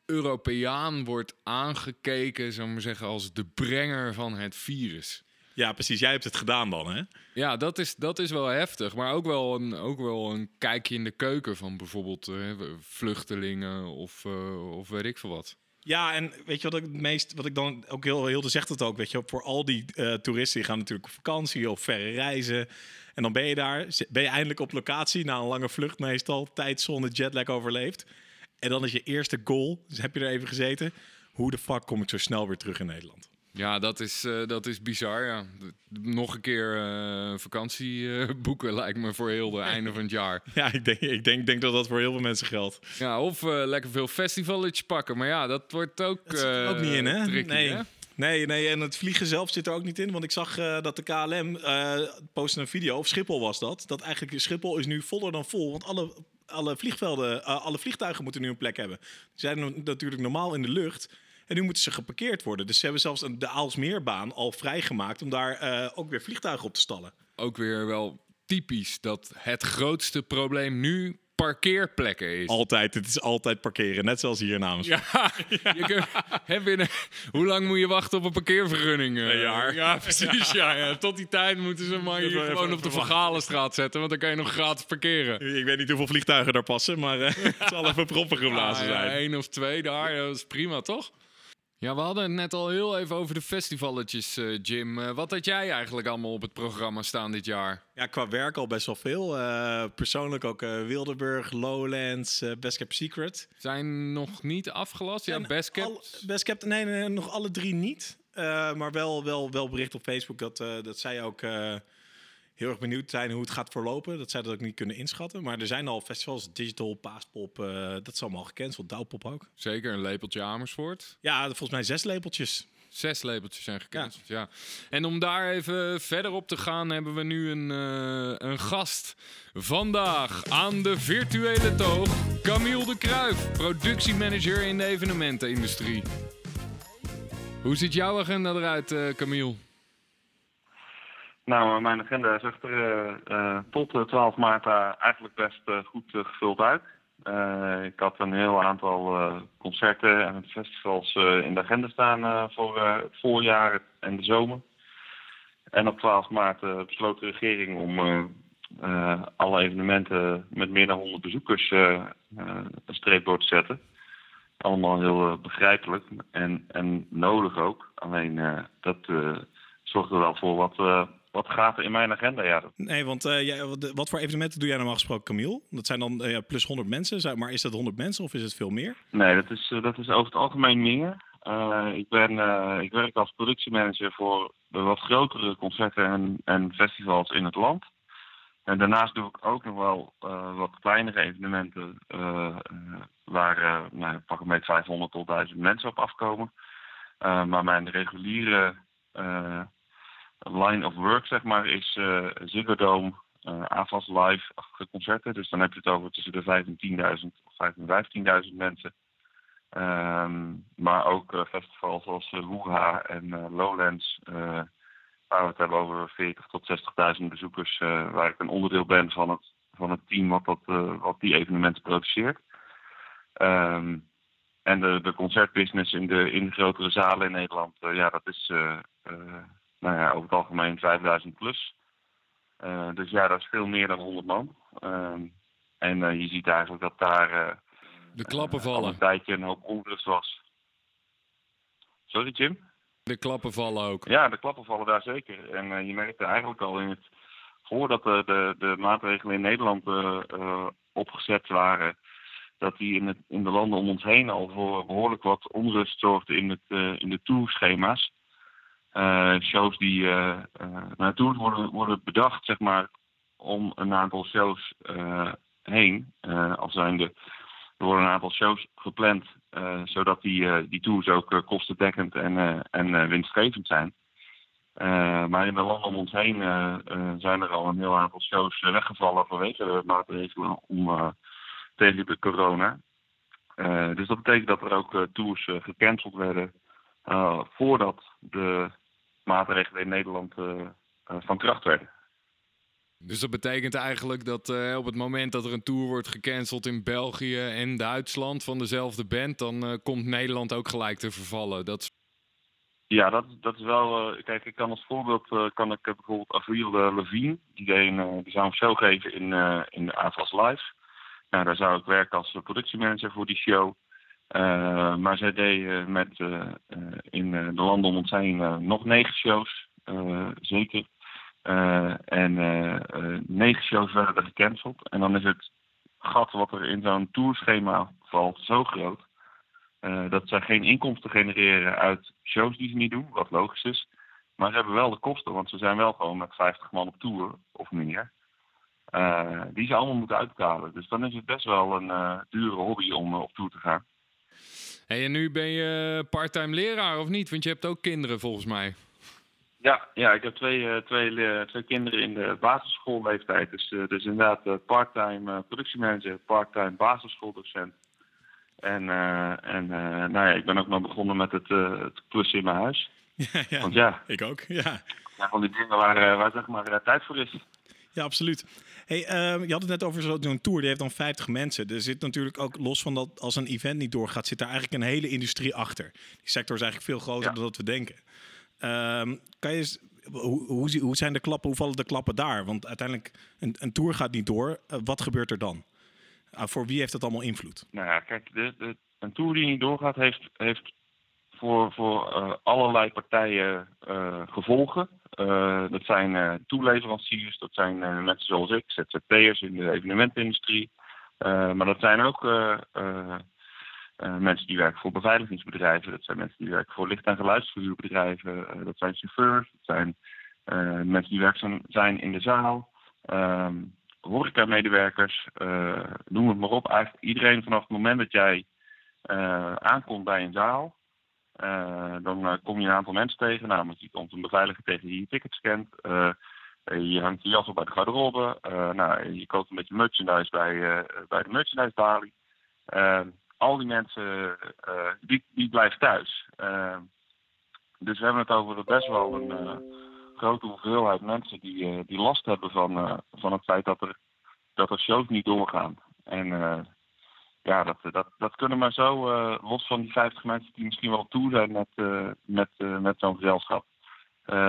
Europeaan wordt aangekeken, zou ik maar zeggen, als de brenger van het virus. Ja, precies. Jij hebt het gedaan dan, hè? Ja, dat is, dat is wel heftig. Maar ook wel, een, ook wel een kijkje in de keuken van bijvoorbeeld eh, vluchtelingen of, eh, of weet ik veel wat. Ja, en weet je wat ik het meest, wat ik dan ook heel, heel zegt het ook, weet je, voor al die eh, toeristen, die gaan natuurlijk op vakantie of verre reizen. En dan ben je daar, ben je eindelijk op locatie na een lange vlucht meestal, tijdzone, jetlag overleefd. En dan is je eerste goal, dus heb je er even gezeten. Hoe de fuck kom ik zo snel weer terug in Nederland? Ja, dat is, eh, dat is bizar. Ja. Nog een keer eh, vakantie eh, boeken lijkt me voor heel het einde van het jaar. [laughs] Ja, ik denk, ik denk, denk dat dat voor heel veel mensen geldt. Ja, of lekker veel festivalletjes pakken. Maar ja, dat wordt ook. Dat zit er ook niet in, hè? tricky, nee. hè? Nee, nee, en het vliegen zelf zit er ook niet in. Want ik zag dat de KLM eh postte een video, of Schiphol was dat. Dat eigenlijk Schiphol is nu voller dan vol. Want alle, alle vliegvelden, alle vliegtuigen moeten nu een plek hebben. Die zijn natuurlijk normaal in de lucht. En nu moeten ze geparkeerd worden. Dus ze hebben zelfs een- de Aalsmeerbaan al vrijgemaakt om daar eh, ook weer vliegtuigen op te stallen. Ook weer wel typisch dat het grootste probleem nu parkeerplekken is. Altijd, het is altijd parkeren. Net zoals hier namens. [laughs] Ja, je kunt, hè, binnen, hoe lang moet je wachten op een parkeervergunning? eh? Een jaar. Ja, precies. Ja, ja. Tot die tijd moeten ze maar hier gewoon even- op de even Van Galenstraat zetten, want dan kan je nog gratis parkeren. Ik weet niet hoeveel vliegtuigen daar passen, maar eh, [laughs] het zal even proppen geblazen ja, zijn. één of twee daar, dat is prima, toch? Ja, we hadden het net al heel even over de festivalletjes, eh, Jim. Eh, wat had jij eigenlijk allemaal op het programma staan dit jaar? Ja, qua werk al best wel veel. Eh, persoonlijk ook Wildeburg, Lowlands, Best Kept Secret. Zijn nog niet afgelast? Ja, En best kept. al- best Kept, nee, nee, nog alle drie niet. Maar wel, wel, wel bericht op Facebook dat, dat zij ook... eh, heel erg benieuwd zijn hoe het gaat verlopen. Dat zij dat ook niet kunnen inschatten. Maar er zijn al festivals, Digital, Paaspop, uh, dat is allemaal gecanceld. Douwpop ook. Zeker, een lepeltje Amersfoort. Ja, volgens mij zes lepeltjes. Zes lepeltjes zijn gecanceld, ja. En om daar even verder op te gaan, hebben we nu een, uh, een gast. Vandaag aan de virtuele toog, Camille de Kruif, productiemanager in de evenementenindustrie. Hoe ziet jouw agenda eruit, uh, Camille? Nou, mijn agenda is er uh, tot 12 maart eigenlijk best goed gevuld uit. Ik had een heel aantal concerten en festivals in de agenda staan voor het voorjaar en de zomer. En op 12 maart besloot de regering om alle evenementen met meer dan 100 bezoekers een streep door te zetten. Allemaal heel begrijpelijk en, en nodig ook. Alleen dat zorgt er wel voor wat wat gaat er in mijn agenda? Ja. Nee, want uh, jij, wat voor evenementen doe jij normaal gesproken, Camille? Dat zijn dan uh, plus 100 mensen, maar is dat 100 mensen of is het veel meer? Nee, dat is, uh, dat is over het algemeen meer. ik, ben, ik werk als productiemanager voor de wat grotere concerten en, en festivals in het land. En daarnaast doe ik ook nog wel wat kleinere evenementen waar nou, pak een beetje 500 tot 1000 mensen op afkomen. maar mijn reguliere line of work, zeg maar, is uh, Ziggo uh, AFAS live-achtige concerten. Dus dan heb je het over tussen de 5 en 10.000 of 5 en 15.000 mensen. Um, maar ook uh, festivals zoals uh, en Lowlands, waar we het hebben over 40 tot 60.000 bezoekers, waar ik een onderdeel ben van het, van het team wat, dat, wat die evenementen produceert. Um, en de, de concertbusiness in de, in de grotere zalen in Nederland, ja, dat is nou ja, over het algemeen 5000 plus. Uh, dus ja, dat is veel meer dan 100 man. Uh, en uh, je ziet eigenlijk dat daar uh, de klappen vallen. een tijdje een hoop onrust was. Sorry, Jim? De klappen vallen ook. Ja, de klappen vallen daar zeker. En je merkte eigenlijk al in het, voordat de, de, de maatregelen in Nederland opgezet waren, dat die in, het, in de landen om ons heen al voor behoorlijk wat onrust zorgden in, het, in de tourschema's. Uh, shows die uh, naartoe worden, worden bedacht, zeg maar, om een aantal shows heen. als zijnde, er worden een aantal shows gepland, zodat die, die tours ook kostendekkend en, en winstgevend zijn. maar in de landen om ons heen zijn er al een heel aantal shows weggevallen vanwege de maatregelen om, tegen de corona. dus dat betekent dat er ook tours gecanceld werden voordat de maatregelen in Nederland eh, eh, van kracht werden. Dus dat betekent eigenlijk dat uh, op het moment dat er een tour wordt gecanceld in België en Duitsland van dezelfde band, dan uh, komt Nederland ook gelijk te vervallen. Dat Ja, dat, dat is wel. Uh, kijk, ik kan als voorbeeld kan ik bijvoorbeeld Avril Levine, die, een, die zou een show geven in, in de AFAS Live. Nou, daar zou ik werken als productiemanager voor die show. Uh, maar zij deed met uh, in de landen om ons heen nog negen shows, zeker. en negen shows werden gecanceld. En dan is het gat wat er in zo'n tourschema valt zo groot. dat zij geen inkomsten genereren uit shows die ze niet doen, wat logisch is. Maar ze hebben wel de kosten, want ze zijn wel gewoon met 50 man op tour of meer. die ze allemaal moeten uitbetalen. Dus dan is het best wel een dure hobby om op tour te gaan. Hey, en nu ben je parttime leraar of niet? Want je hebt ook kinderen volgens mij. Ja, ja ik heb twee, uh, twee, twee kinderen in de basisschoolleeftijd. Dus, uh, dus inderdaad uh, parttime productiemanager, parttime basisschooldocent. En, en nou ja, ik ben ook nog begonnen met het, het klussen in mijn huis. [laughs] Ja, ja, Want ja, ik ook. Ja. ja van die dingen waar, waar zeg maar tijd voor is. Ja, absoluut. Hey, uh, je had het net over zo'n tour, die heeft dan 50 mensen. Er zit natuurlijk ook, los van dat als een event niet doorgaat, zit daar eigenlijk een hele industrie achter. Die sector is eigenlijk veel groter dan dat we denken. Uh, kan je hoe, hoe, hoe, zijn de klappen, hoe vallen de klappen daar? Want uiteindelijk, een, een tour gaat niet door. Uh, wat gebeurt er dan? Uh, voor wie heeft dat allemaal invloed? Nou ja, kijk, de, de, een tour die niet doorgaat, heeft, heeft voor, voor uh, allerlei partijen gevolgen. Uh, dat zijn toeleveranciers, dat zijn mensen zoals ik, ZZP'ers in de evenementindustrie. maar dat zijn ook mensen die werken voor beveiligingsbedrijven, dat zijn mensen die werken voor licht- en geluidsverhuurbedrijven, dat zijn chauffeurs, dat zijn mensen die werkzaam zijn in de zaal, uh, horeca-medewerkers, noem het maar op. Eigenlijk iedereen vanaf het moment dat jij aankomt bij een zaal, dan kom je een aantal mensen tegen. Namelijk, je komt een beveiliger tegen die je ticket scant. je hangt je jas op bij de garderobe. nou, je koopt een beetje merchandise bij, bij de merchandise balie. al die mensen, die, die blijven thuis. dus we hebben het over best wel een grote hoeveelheid mensen die, die last hebben van, van het feit dat er, dat er shows niet doorgaan. En ja, dat, dat, dat kunnen maar zo, los van die 50 mensen die misschien wel toe zijn met, met, met zo'n gezelschap,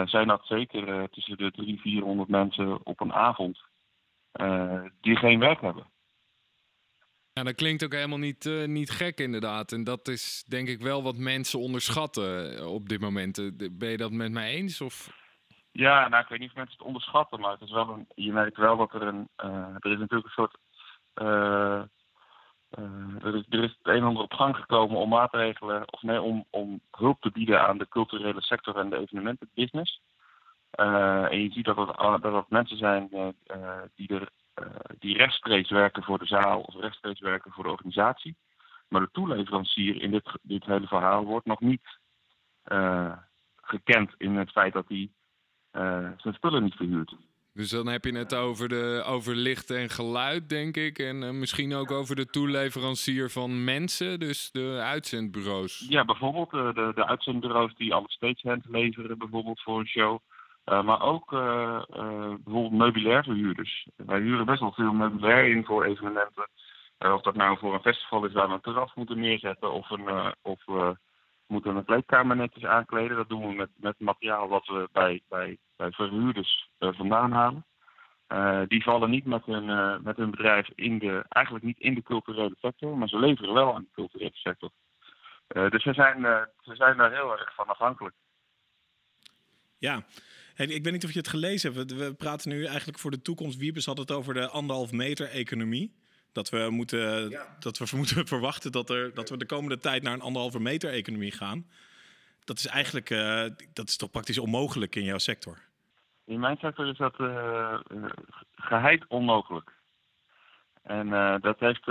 zijn dat zeker tussen de 300, 400 mensen op een avond die geen werk hebben. Ja, dat klinkt ook helemaal niet, niet gek inderdaad. En dat is denk ik wel wat mensen onderschatten op dit moment. Ben je dat met mij eens? Of? Ja, nou, ik weet niet of mensen het onderschatten, maar het is wel een, je merkt wel dat er een, er is natuurlijk een soort, er, is, er is het een en ander op gang gekomen om maatregelen, of nee, om, om hulp te bieden aan de culturele sector en de evenementenbusiness. en je ziet dat het, dat mensen zijn die, er, die rechtstreeks werken voor de zaal of rechtstreeks werken voor de organisatie. Maar de toeleverancier in dit, dit hele verhaal wordt nog niet gekend in het feit dat hij zijn spullen niet verhuurd. Dus dan heb je het over, de, over licht en geluid, denk ik. En uh, misschien ook over de toeleverancier van mensen, dus de uitzendbureaus. Ja, bijvoorbeeld uh, de, de uitzendbureaus die alle stagehand leveren, bijvoorbeeld voor een show. maar ook bijvoorbeeld meubilair verhuurders. Wij huren best wel veel meubilair in voor evenementen. of dat nou voor een festival is waar we een terras moeten neerzetten of een, of moeten een kleedkamer netjes aankleden. Dat doen we met, met materiaal wat we bij, bij verhuurders uh, vandaan halen. Uh, die vallen niet met hun, uh, met hun bedrijf in de, eigenlijk niet in de culturele sector, maar ze leveren wel aan de culturele sector. dus ze zijn, ze zijn daar heel erg van afhankelijk. Ja, ik weet niet of je het gelezen hebt. We, praten nu eigenlijk voor de toekomst. Wiebes had het over de anderhalf meter economie. Dat we moeten, dat we [laughs] moeten verwachten dat, er, dat we de komende tijd naar een anderhalve meter economie gaan. Dat is eigenlijk uh, dat is toch praktisch onmogelijk in jouw sector? In mijn sector is dat uh, geheid onmogelijk. En uh, dat, heeft,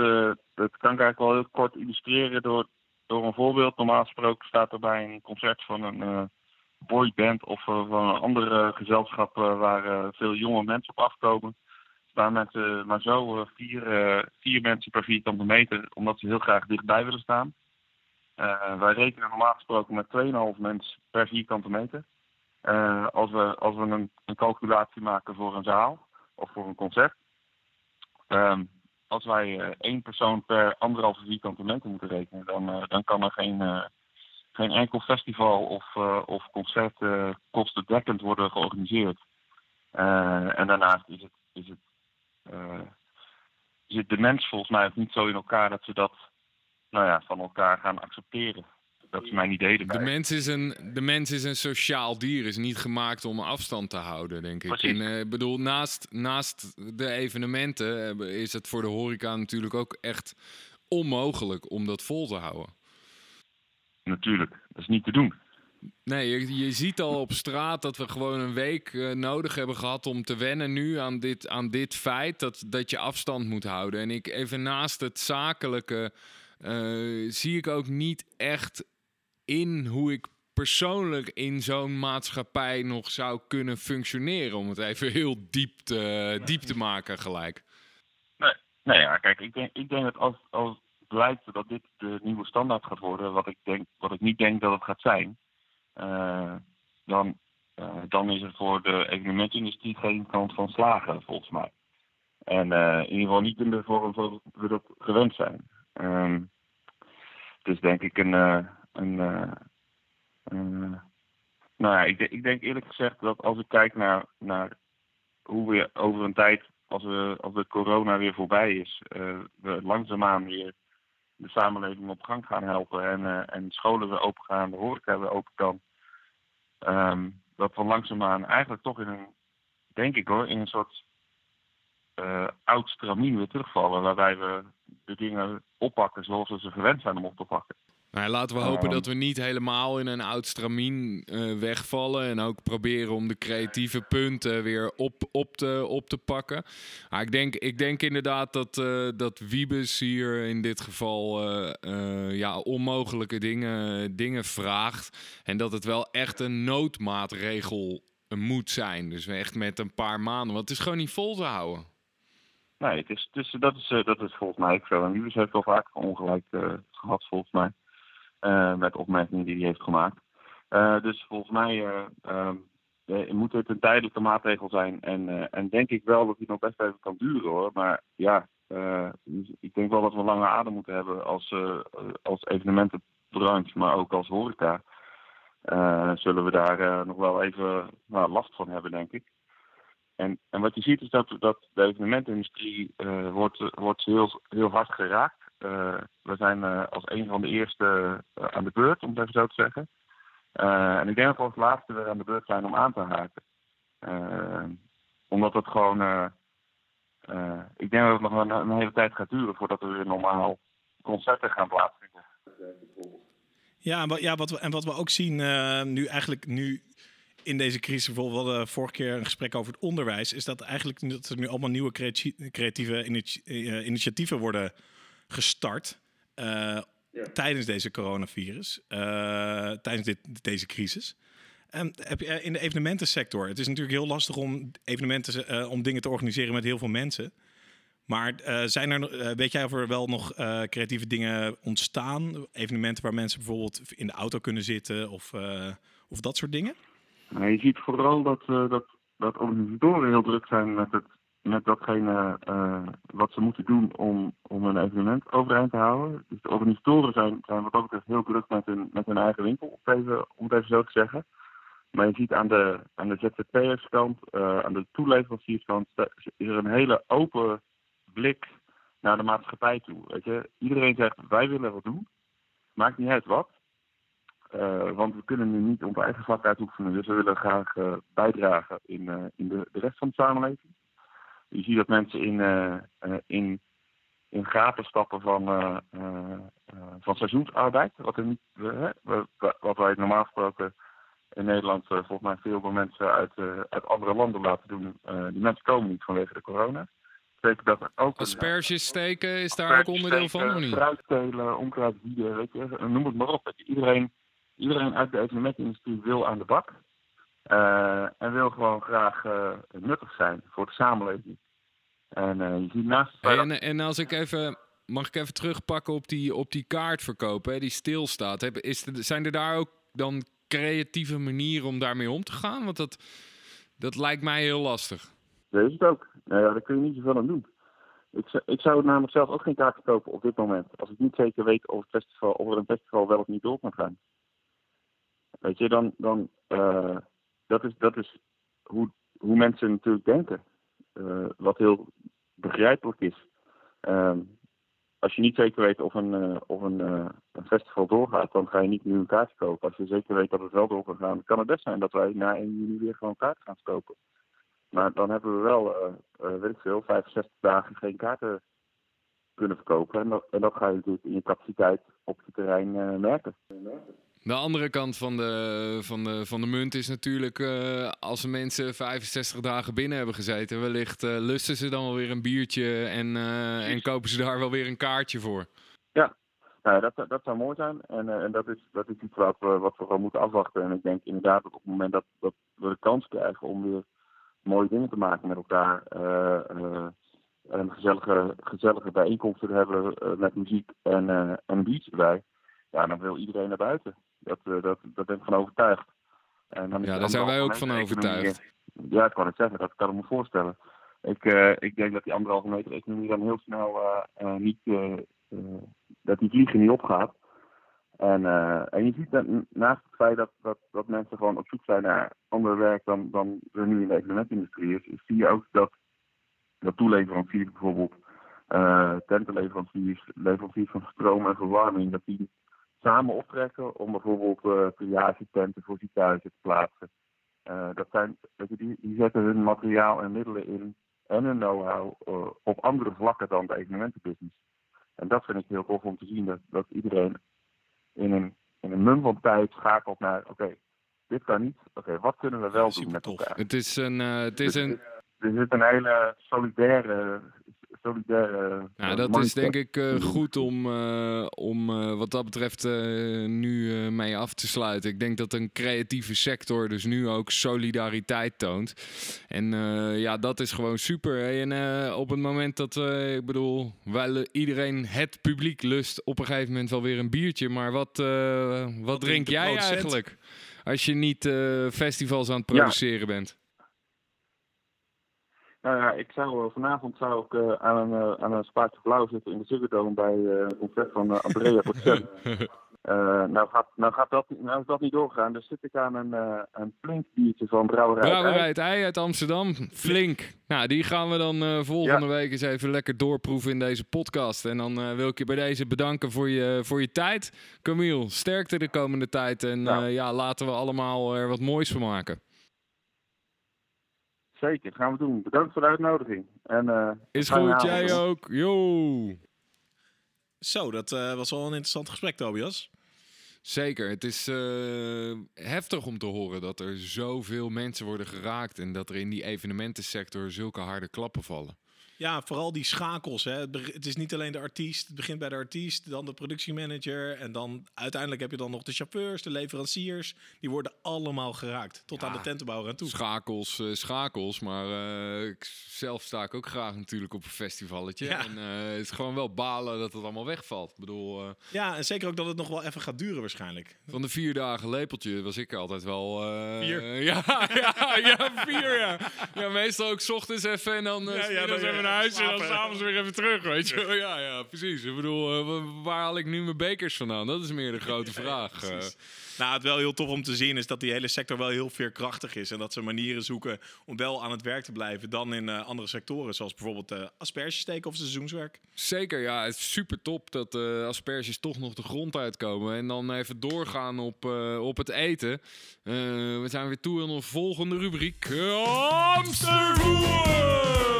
dat kan ik eigenlijk wel heel kort illustreren door, door een voorbeeld. Normaal gesproken staat er bij een concert van een boyband of van een andere gezelschap waar veel jonge mensen op afkomen staan uh, maar zo vier, vier mensen per vierkante meter, omdat ze heel graag dichtbij willen staan. wij rekenen normaal gesproken met 2,5 mensen per vierkante meter. Als we, als we een, een, calculatie maken voor een zaal of voor een concert. Ehm, als wij één persoon per anderhalve vierkante meter moeten rekenen, dan, dan kan er geen, geen enkel festival of, of concert kostendekkend worden georganiseerd. en daarnaast is het, is het zit de mens volgens mij ook niet zo in elkaar dat ze dat nou ja, van elkaar gaan accepteren. Dat is mijn idee erbij. De mens is een, de mens is een sociaal dier, is niet gemaakt om afstand te houden, denk ik. En uh, bedoel, naast, naast de evenementen eh, is het voor de horeca natuurlijk ook echt onmogelijk om dat vol te houden. Natuurlijk, dat is niet te doen. Nee, je, je, ziet al op straat dat we gewoon een week uh, nodig hebben gehad om te wennen nu aan dit, aan dit feit dat, dat je afstand moet houden. En ik even naast het zakelijke uh, zie ik ook niet echt in hoe ik persoonlijk in zo'n maatschappij nog zou kunnen functioneren. Om het even heel diep te, diep te maken gelijk. Nee, nee ja, kijk, ik denk, ik denk dat als, als blijkt dat dit de nieuwe standaard gaat worden, wat ik, denk, wat ik niet denk dat het gaat zijn uh, dan, uh, dan is er voor de evenementindustrie geen kans van slagen, volgens mij. En uh, in ieder geval niet in de vorm zoals we dat gewend zijn. Um, dus denk ik een. Een nou ja, ik, ik, denk eerlijk gezegd dat als ik kijk naar, naar hoe we over een tijd, als, we, als de corona weer voorbij is, we langzaamaan weer de samenleving op gang gaan helpen en, en scholen weer open gaan, de horeca weer open kan. Um, dat we langzaamaan eigenlijk toch in een, denk ik hoor, in een soort uh, oud stramien weer terugvallen. Waarbij we de dingen oppakken zoals we ze gewend zijn om op te pakken. Nou, laten we hopen Ehm. dat we niet helemaal in een oud stramien eh, wegvallen. En ook proberen om de creatieve punten weer op, op, te, op te pakken. Maar ik denk, ik denk inderdaad dat, eh dat Wiebes hier in dit geval eh, ja, onmogelijke dingen, dingen vraagt. En dat het wel echt een noodmaatregel moet zijn. Dus echt met een paar maanden. Want het is gewoon niet vol te houden. Nee, het is, dus dat, is, dat is volgens mij ook zo. En Wiebes heeft wel vaak ongelijk eh, gehad, volgens mij. Eh, met opmerkingen die hij heeft gemaakt. Eh, dus volgens mij eh, ehm, eh, moet het een tijdelijke maatregel zijn. En, en denk ik wel dat die nog best even kan duren hoor. Maar ja, ik denk wel dat we lange adem moeten hebben als, als evenementenbranche, maar ook als horeca. Zullen we daar nog wel even nou, last van hebben, denk ik. En, en wat je ziet is dat, dat de evenementindustrie eh, wordt, wordt heel, heel hard geraakt. Eh, we zijn eh, als een van de eerste eh, aan de beurt, om het even zo te zeggen. En ik denk dat we als laatste weer aan de beurt zijn om aan te haken. Omdat het gewoon. ik denk dat het nog een, een hele tijd gaat duren voordat er weer normaal concerten gaan plaatsvinden. Ja, en wat, ja wat we, en wat we ook zien nu eigenlijk nu in deze crisis, bijvoorbeeld we vorige keer een gesprek over het onderwijs, is dat eigenlijk dat er nu allemaal nieuwe creati- creatieve initi- initiatieven worden gestart eh, tijdens deze coronavirus, eh, tijdens dit, deze crisis. En heb je eh, in de evenementensector, het is natuurlijk heel lastig om evenementen, om dingen te organiseren met heel veel mensen. Maar zijn er, weet jij of er wel nog creatieve dingen ontstaan? Evenementen waar mensen bijvoorbeeld in de auto kunnen zitten of, of dat soort dingen? Maar je ziet vooral dat, dat, dat organisatoren heel druk zijn met, het, met datgene eh, wat ze moeten doen om, om een evenement overeind te houden. Dus de organisatoren zijn, zijn wat dat betreft heel druk met hun, met hun eigen winkel, om om het even zo te zeggen. Maar je ziet aan de, aan de ZZP'erskant, eh aan de toeleverancierskant, is er een hele open blik naar de maatschappij toe. Weet je? Iedereen zegt, wij willen wat doen. Maakt niet uit wat. Eh, want we kunnen nu niet onze eigen vak uitoefenen. Dus we willen graag bijdragen in, in de, de rest van de samenleving. Je ziet dat mensen in, eh, eh, in, in gaten stappen van, eh, van seizoensarbeid. Wat, er niet, wat wij normaal gesproken in Nederland volgens mij veel meer mensen uit, uit andere landen laten doen. Die mensen komen niet vanwege de corona. Dat dat ook Asperges steken, is daar ook onderdeel van of niet? Onkruid bieden, weet je, noem het maar op. Je. Iedereen, iedereen uit de evenementindustrie wil aan de bak. Eh, en wil gewoon graag eh, nuttig zijn voor de samenleving. En eh, je ziet naast Hey, en, en als ik even, mag ik even terugpakken op die, op die kaartverkoop hè, die stilstaat. Heb, is zijn er daar ook dan creatieve manieren om daarmee om te gaan? Want dat, dat lijkt mij heel lastig. Dat is het ook. Nou ja, daar kun je niet zoveel aan doen. Ik, zou- ik zou namelijk zelf ook geen kaarten kopen op dit moment. Als ik niet zeker weet of, het festival, of er een festival wel of niet door kan gaan. Weet je, dan. dan dat is, dat is hoe, hoe mensen natuurlijk denken. Eh, wat heel begrijpelijk is. Ehm, als je niet zeker weet of een, eh, of een, eh, een festival doorgaat, dan ga je niet nu een kaartje kopen. Als je zeker weet dat het wel door kan gaan, kan het best zijn dat wij na 1 juni weer gewoon kaarten gaan kopen. Maar dan hebben we wel, weet ik veel, 65 dagen geen kaarten kunnen verkopen. En dat, en dat ga je natuurlijk in je capaciteit op je terrein merken. De andere kant van de, van de, van de munt is natuurlijk... eh, als de mensen 65 dagen binnen hebben gezeten... wellicht eh, lusten ze dan wel weer een biertje... En, eh, en kopen ze daar wel weer een kaartje voor. Nou, ja, dat, dat zou mooi zijn. En, en dat, is, dat is iets wat we, wat we gewoon moeten afwachten. En ik denk inderdaad dat op het moment dat, dat we de kans krijgen om weer mooie dingen te maken met elkaar. eh, eh, en gezellige, gezellige bijeenkomsten te hebben met muziek en, eh en een biertje erbij. Ja, dan wil iedereen naar buiten. Dat, eh, dat, dat ben ik van overtuigd. En dan Ja, daar zijn wij ook van economie- overtuigd. Ja, ik kan het zeggen. Dat kan ik me voorstellen. Ik, eh, ik denk dat die anderhalve meter economie dan heel snel eh, niet... dat die vliegen niet opgaat. En, en je ziet dat naast het feit dat, dat, dat mensen gewoon op zoek zijn naar ander werk dan, dan er nu in de evenementindustrie is, zie je ook dat, dat toeleveranciers bijvoorbeeld, eh tentenleveranciers, leveranciers van stroom en verwarming, dat die samen optrekken om bijvoorbeeld eh triagetenten voor ziekenhuizen te plaatsen. Eh, dat zijn, weet je, die, die zetten hun materiaal en middelen in en hun know-how eh, op andere vlakken dan de evenementenbusiness. En dat vind ik heel tof om te zien, dat, dat iedereen in een, in een mum van tijd schakelt naar, oké, dit kan niet. Oké, wat kunnen we wel doen met elkaar? Het is een, het is een, Er zit een hele solidaire, solidaire Nou, eh, dat is denk ik eh, goed om, eh, om eh, wat dat betreft eh, nu eh, mee af te sluiten. Ik denk dat een creatieve sector dus nu ook solidariteit toont. En eh, ja, dat is gewoon super. hè. En eh, op het moment dat, eh, ik bedoel, lu- iedereen, het publiek lust op een gegeven moment wel weer een biertje. Maar wat, eh, wat, drink jij eigenlijk als je niet eh, festivals aan het Ja. produceren bent? Nou ja, ik zou, eh, vanavond zou ik eh, aan, een, eh, aan een spaatje blauw zitten in de Ziggo bij eh, een concert van Andrea [laughs] Bocelli. Nou, gaat, nou, gaat dat, nou is dat niet doorgegaan, dus zit ik aan een, een flink biertje van Brouwerij. Brouwerij het Ei uit Amsterdam. Flink. Nou, die gaan we dan volgende Ja. week eens even lekker doorproeven in deze podcast. En dan wil ik je bij deze bedanken voor je, voor je tijd. Camille, sterkte de komende tijd. En Nou. ja, laten we allemaal er wat moois van maken. Zeker, gaan we doen. Bedankt voor de uitnodiging. En, eh, Is goed, jij ook. Yo! Zo, dat eh, was wel een interessant gesprek, Tobias. Zeker. Het is eh, heftig om te horen dat er zoveel mensen worden geraakt. En dat er in die evenementensector zulke harde klappen vallen. Ja, vooral die schakels. Hè. Het, is niet alleen de artiest. Het begint bij de artiest, dan de productiemanager. En dan uiteindelijk heb je dan nog de chauffeurs, de leveranciers. Die worden allemaal geraakt. Tot Ja. aan de tentenbouwer aan toe. Schakels, eh, schakels. Maar ik, zelf sta ik ook graag natuurlijk op een festivalletje. Ja. En eh, het is gewoon wel balen dat het allemaal wegvalt. Ik bedoel, Ja, en zeker ook dat het nog wel even gaat duren waarschijnlijk. van de vier dagen lepeltje was ik altijd wel... Vier. [laughs] ja, ja, ja, vier, ja. Ja, meestal ook 's ochtends even en dan Ja, dan even weer naar huis en dan s'avonds weer even terug, weet je. Ja, ja, precies. Ik bedoel, eh, wa- waar haal ik nu mijn bekers vandaan? Dat is meer de grote [laughs] vraag. eh. Nou, het wel heel tof om te zien is dat die hele sector wel heel veerkrachtig is. En dat ze manieren zoeken om wel aan het werk te blijven dan in eh, andere sectoren. Zoals bijvoorbeeld eh aspergesteken of seizoenswerk. Zeker, ja. Het is super top dat asperges toch nog de grond uitkomen. En dan even doorgaan op, op het eten. We zijn weer toe aan onze volgende rubriek. Hamstervoer!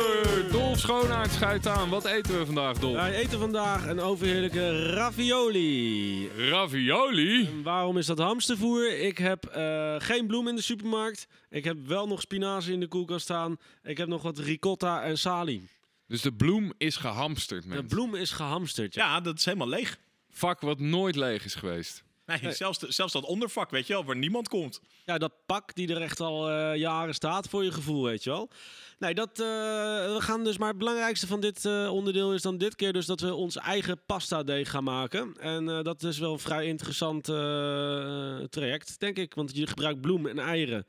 Dolf Schoonaert schuift aan. Wat eten we vandaag, Dolf? Wij eten vandaag een overheerlijke ravioli. Ravioli? En waarom is dat hamstervoer? Ik heb eh, geen bloem in de supermarkt. Ik heb wel nog spinazie in de koelkast staan. Ik heb nog wat ricotta en sali. Dus de bloem is gehamsterd, De mensen. bloem is gehamsterd. Ja. Ja, dat is helemaal leeg. Vak wat nooit leeg is geweest. Nee, Zelfs, de- zelfs dat ondervak, weet je wel, waar niemand komt. Ja, dat pak die er echt al eh, jaren staat voor je gevoel, weet je wel. Nee, dat, eh, we gaan dus, maar het belangrijkste van dit eh, onderdeel is dan dit keer dus dat we ons eigen pasta deeg gaan maken. En eh, dat is wel een vrij interessant eh, traject, denk ik. Want je gebruikt bloem en eieren.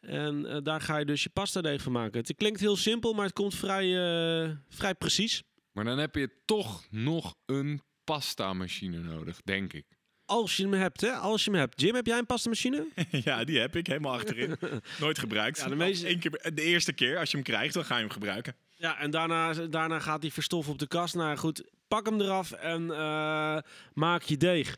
En eh, daar ga je dus je pasta deeg van maken. Het klinkt heel simpel, maar het komt vrij, eh, vrij precies. Maar dan heb je toch nog een pasta-machine nodig, denk ik. Als je hem hebt, hè? Als je hem hebt. Jim, heb jij een pastamachine? [laughs] ja, die heb ik helemaal achterin. [laughs] Nooit gebruikt. Ja, de meeste- Eén keer, de eerste keer, als je hem krijgt, dan ga je hem gebruiken. Ja, en daarna, daarna gaat hij verstoffen op de kast. Nou goed, pak hem eraf en eh, maak je deeg.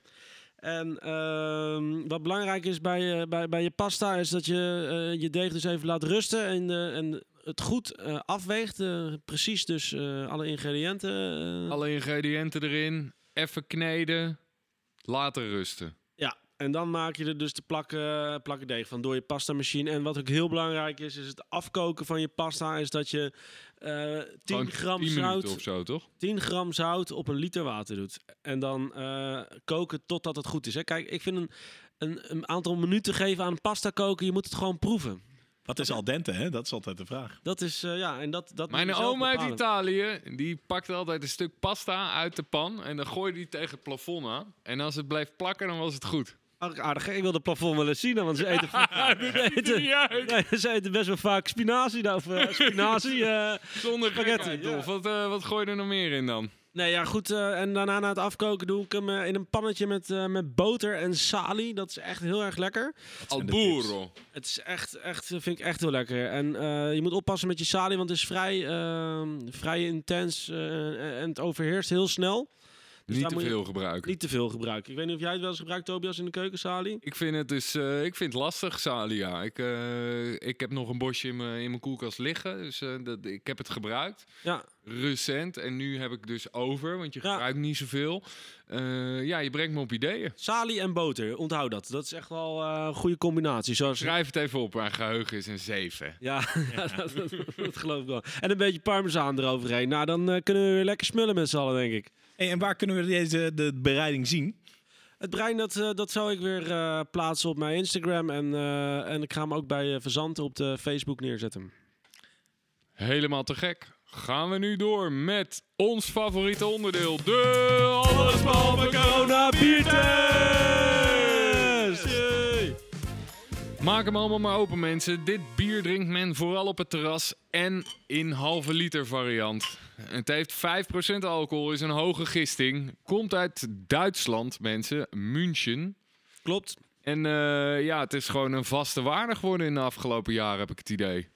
En ehm, wat belangrijk is bij, eh, bij, bij je pasta is dat je eh, je deeg dus even laat rusten en, eh, en het goed eh, afweegt. eh, precies dus eh, alle ingrediënten. Alle ingrediënten erin, even kneden, laten rusten. Ja, en dan maak je er dus de plakken, plakken deeg van door je pastamachine. En wat ook heel belangrijk is, is het afkoken van je pasta. Is dat je eh 10 Gewoon gram 10 minuten zout of zo, toch? 10 gram zout op een liter water doet. En dan eh, koken totdat het goed is. Hè. Kijk, ik vind een, een, een aantal minuten geven aan pasta koken, je moet het gewoon proeven. Wat is al dente, hè? Dat is altijd de vraag. Dat is, eh, ja, en dat... dat Mijn oma uit. Italië, die pakt altijd een stuk pasta uit de pan en dan gooide die tegen het plafond aan. En als het bleef plakken, dan was het goed. Aardig, ik wil de plafond wel eens zien, want ze [laughs] eten, ze, [laughs] eten, nee, ze eten best wel vaak spinazie. Of eh, spinazie. [laughs] eh. Zonder Spaghetti, gekheid, ja. Dolf. Wat, eh, wat gooi je er nog meer in dan? Nee, ja, goed. eh, en daarna na het afkoken doe ik hem eh, in een pannetje met, eh, met boter en salie. Dat is echt heel erg lekker. Al burro. Het is echt, echt, vind ik echt heel lekker. En eh, je moet oppassen met je salie, want het is vrij, ehm, vrij intens en het overheerst heel snel. Dus Niet te veel gebruiken. Niet te veel gebruiken. Ik weet niet of jij het wel eens gebruikt, Tobias, in de keuken, salie? Ik vind het dus eh, ik vind het lastig, Salia. Ik, eh, ik heb nog een bosje in mijn in mijn koelkast liggen. Dus eh, dat, ik heb het gebruikt. Ja, Recent. En nu heb ik dus over, want je Ja. gebruikt niet zoveel. ja, je brengt me op ideeën. Salie en boter, onthoud dat. Dat is echt wel een goede combinatie. Zoals... Schrijf het even op, mijn geheugen is een 7. Ja, [laughs] dat, dat, dat geloof ik wel. En een beetje parmezaan eroverheen. Nou, dan kunnen we weer lekker smullen met z'n allen, denk ik. Hey, en waar kunnen we deze de bereiding zien? Het brein, dat, eh, dat zou ik weer eh, plaatsen op mijn Instagram. En, eh, en ik ga hem ook bij uh, Verzanten op de Facebook neerzetten. Helemaal te gek. Gaan we nu door met ons favoriete onderdeel, de allesbehalve corona biertest! Maak hem allemaal maar open mensen. Dit bier drinkt men vooral op het terras en in halve liter variant. Het heeft 5% alcohol, is een hoge gisting. Komt uit Duitsland mensen, München. Klopt. En eh, ja, het is gewoon een vaste waarde geworden in de afgelopen jaren, heb ik het idee.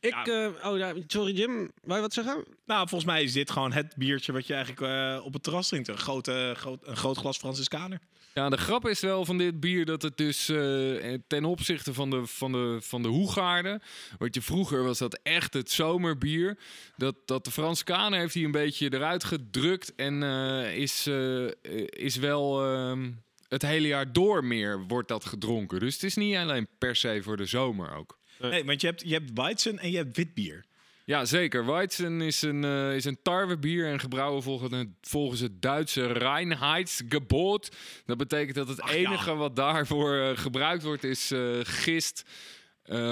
Ik, eh, oh ja, sorry Jim, wou je wat zeggen? Nou, volgens mij is dit gewoon het biertje wat je eigenlijk eh, op het terras drinkt. Een, grote, groot, een groot glas Franciscaner. Ja, de grap is wel van dit bier dat het dus eh, ten opzichte van de, van de, van de Hoegaarden... Wat je vroeger was dat echt het zomerbier. Dat, dat de Franskaner heeft hij een beetje eruit gedrukt en eh, is, eh, is wel... ehm, het hele jaar door meer wordt dat gedronken. Dus het is niet alleen per se voor de zomer ook. Nee, want je hebt, je hebt Weizen en je hebt wit bier. Ja, zeker. Weizen is een, eh, is een tarwebier en gebrouwen volgens het, volgens het Duitse Reinheitsgebot. Dat betekent dat het Ach, ja. enige wat daarvoor eh, gebruikt wordt is eh, gist,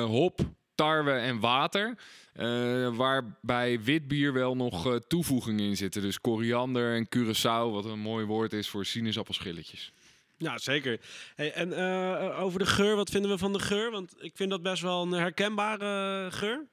hop, tarwe en water. Waarbij wit bier wel nog toevoegingen in zitten. Dus koriander en curaçao, wat een mooi woord is voor sinaasappelschilletjes. Ja, zeker. Hey, en over de geur, wat vinden we van de geur? Want ik vind dat best wel een herkenbare geur.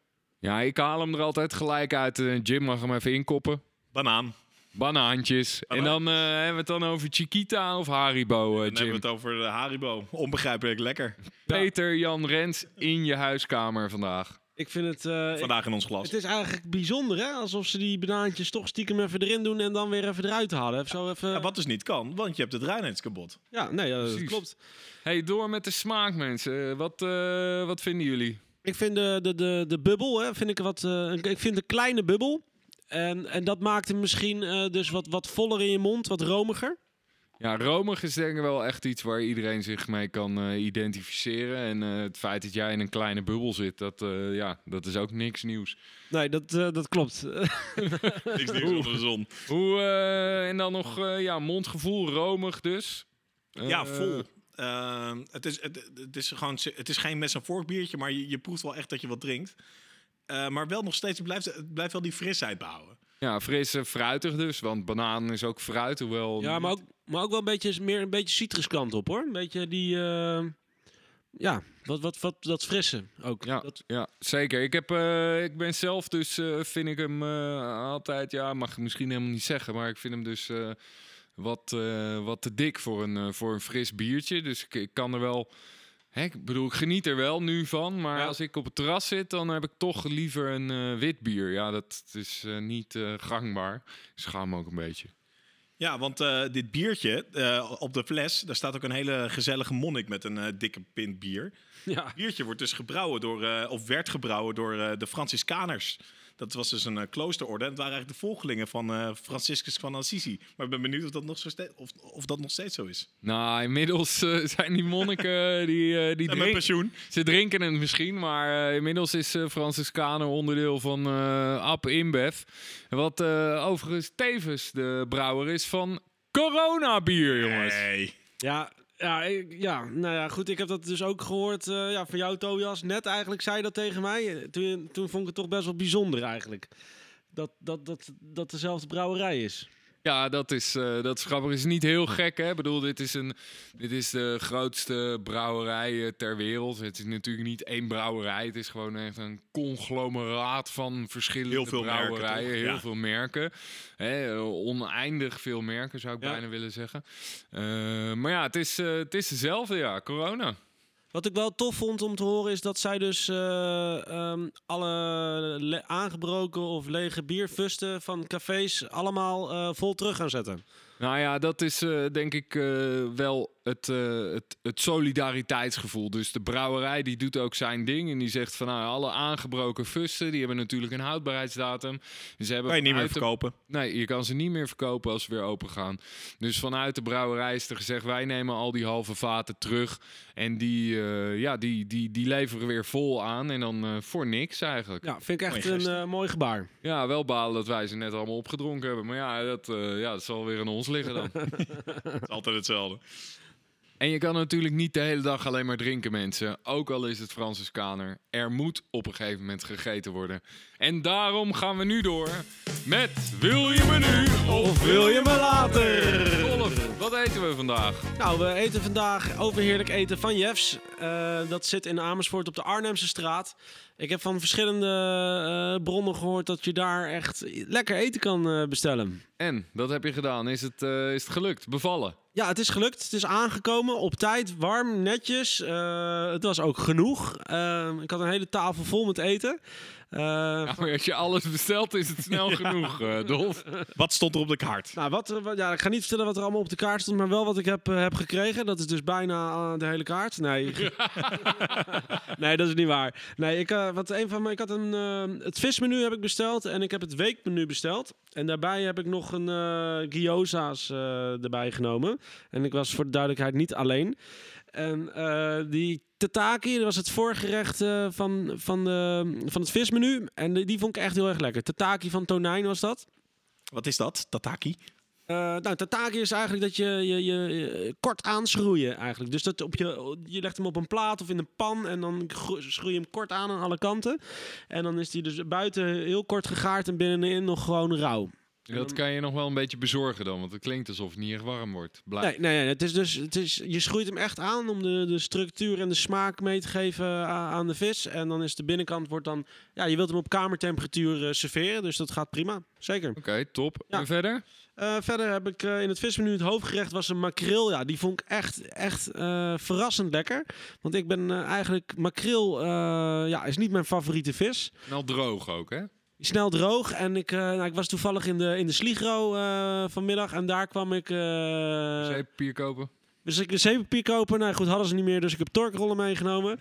Ja, ik haal hem er altijd gelijk uit. Eh, Jim mag hem even inkoppen. Banaan. Banaantjes. En dan eh, hebben we het dan over Chiquita of Haribo, eh, Dan Jim. hebben we het over de Haribo. Onbegrijpelijk lekker. Peter Jan Rens in je huiskamer vandaag. Ik vind het... eh, Vandaag in ons glas. het is eigenlijk bijzonder, hè? Alsof ze die banaantjes toch stiekem even erin doen en dan weer even eruit halen. Even zo even... Ja, wat dus niet kan, want je hebt het reinheidskabot. Ja, nee, ja, dat klopt. Hey, door met de smaak, mensen. Eh, Wat, eh, wat vinden jullie? Ik vind de, de, de, de bubbel, hè, vind ik, wat, eh, een- ik vind een kleine bubbel. En, en dat maakt hem misschien eh, dus wat, wat voller in je mond, wat romiger. Ja, romig is denk ik wel echt iets waar iedereen zich mee kan eh, identificeren. En eh, het feit dat jij in een kleine bubbel zit, dat, eh, ja, dat is ook niks nieuws. Nee, dat, eh, dat klopt. [laughs] Niks nieuws onder de zon. Hoe, eh, en dan nog eh, ja, mondgevoel, romig dus. Ja, vol. Ehm, het, is, het, het, is gewoon, het is geen mes- en vorkbiertje, maar je, je proeft wel echt dat je wat drinkt. Eh, maar wel nog steeds, het blijft, het blijft wel die frisheid behouden. Ja, fris en fruitig dus, want banaan is ook fruit, hoewel... ja, maar ook, maar ook wel een beetje, meer een beetje citruskant op, hoor. Een beetje die, eh, ja, wat, wat, wat, dat frisse ook. Ja, Dat, ja, zeker. Ik, heb, eh, ik ben zelf dus, eh, vind ik hem eh, altijd, ja, mag ik misschien helemaal niet zeggen, maar ik vind hem dus eh, wat, eh, wat te dik voor een, eh, voor een fris biertje. Dus ik, ik kan er wel, hè, ik bedoel, ik geniet er wel nu van, maar Ja. als ik op het terras zit, dan heb ik toch liever een eh, wit bier. Ja, dat is niet gangbaar. Ik schaam me ook een beetje. Ja, want dit biertje op de fles, daar staat ook een hele gezellige monnik met een dikke pint bier. ja. Het biertje wordt dus gebrouwen door, of werd gebrouwen door de Franciscaners. Dat was dus een eh, kloosterorde. En het waren eigenlijk de volgelingen van eh, Franciscus van Assisi. Maar ik ben benieuwd of dat nog, zo ste- of, of dat nog steeds zo is. Nou, inmiddels eh, [laughs] zijn die monniken, die, eh, die drinken... pensioen. Ze drinken het misschien, maar eh, inmiddels is uh, Franciscaner onderdeel van eh Ab InBev. Wat eh, overigens tevens de brouwer is van Corona bier, jongens. Nee. Ja, ja, ja, nou ja, goed. Ik heb dat dus ook gehoord eh, ja, van jou, Tobias. Net eigenlijk zei dat tegen mij. Toen, toen vond ik het toch best wel bijzonder eigenlijk. Dat, dat, dat, dat dezelfde brouwerij is. Ja, dat is, eh, dat is grappig. is niet heel gek, hè? Ik bedoel, dit is, een, dit is de grootste brouwerij eh, ter wereld. Het is natuurlijk niet één brouwerij. Het is gewoon echt een conglomeraat van verschillende Heel veel merken, brouwerijen. toch? heel Ja. veel merken. Hè, oneindig veel merken, zou ik Ja. bijna willen zeggen. Eh, maar ja, het is, het is dezelfde, ja. Corona. Wat ik wel tof vond om te horen is dat zij dus eh, ehm, alle le- aangebroken of lege bierfusten van cafés allemaal eh, vol terug gaan zetten. Nou ja, dat is eh, denk ik eh, wel het, eh, het, het solidariteitsgevoel. Dus de brouwerij die doet ook zijn ding. En die zegt van nou, alle aangebroken fusten, die hebben natuurlijk een houdbaarheidsdatum. Dus ze hebben Kan je niet meer de- verkopen. Nee, je kan ze niet meer verkopen als ze weer open gaan. Dus vanuit de brouwerij is er gezegd: wij nemen al die halve vaten terug. En die, eh, ja, die, die, die leveren weer vol aan. En dan eh, voor niks eigenlijk. Ja, vind ik echt een mooi gebaar. Ja, wel balen dat wij ze net allemaal opgedronken hebben. Maar ja, dat, eh, ja, dat zal weer aan ons liggen dan. [laughs] Het is altijd hetzelfde. En je kan natuurlijk niet de hele dag alleen maar drinken, mensen. Ook al is het Franciscaner. Er moet op een gegeven moment gegeten worden. En daarom gaan we nu door met Wil je me nu of wil je me later? Wat eten we vandaag? Nou, we eten vandaag overheerlijk eten van Jeffs. Eh, dat zit in Amersfoort op de Arnhemse straat. Ik heb van verschillende eh, bronnen gehoord dat je daar echt lekker eten kan eh, bestellen. En, dat heb je gedaan. Is het, is het gelukt? Bevallen? Ja, het is gelukt. Het is aangekomen op tijd, warm, netjes. Eh, het was ook genoeg. Eh, ik had een hele tafel vol met eten. Eh, Ja, maar als je alles bestelt, is het snel [laughs] genoeg, eh Dolf. Wat stond er op de kaart? Nou, wat, wat- ja, ik ga niet vertellen wat er allemaal op de kaart stond, maar wel wat ik heb, eh, heb gekregen. Dat is dus bijna de hele kaart. Nee, [laughs] [laughs] nee dat is niet waar. Nee, ik, eh, wat een van mijn, ik had een, eh, het vismenu heb ik besteld en ik heb het weekmenu besteld. En daarbij heb ik nog een eh gyoza's eh, erbij genomen. En ik was voor de duidelijkheid niet alleen. En eh, die tataki, dat was het voorgerecht eh, van, van, de, van het vismenu. En die, die vond ik echt heel erg lekker. Tataki van tonijn was dat. Wat is dat? Tataki? Eh, nou, tataki is eigenlijk dat je, je, je, je kort aanschroeien eigenlijk. Dus dat op je, je legt hem op een plaat of in een pan en dan schroei je hem kort aan aan alle kanten. En dan is die dus buiten heel kort gegaard en binnenin nog gewoon rauw. Dat kan je nog wel een beetje bezorgen dan, want het klinkt alsof het niet echt warm wordt. Blijf. Nee, nee, nee, het is dus, het is, je schroeit hem echt aan om de, de structuur en de smaak mee te geven aan de vis. En dan is de binnenkant wordt dan, ja, je wilt hem op kamertemperatuur eh, serveren, dus dat gaat prima. Zeker. Oké, top. Ja. En verder? Eh, verder heb ik eh, in het vismenu het hoofdgerecht was een makreel. Ja, die vond ik echt, echt verrassend lekker. Want ik ben eigenlijk makreel, ja, is niet mijn favoriete vis. Wel droog ook, hè? Snel droog. En ik, eh, nou, ik was toevallig in de, in de Sligro eh, vanmiddag. En daar kwam ik... eh, Zeepapier kopen. Dus ik een zeepapier kopen. Nou goed, hadden ze niet meer, dus ik heb torkrollen meegenomen.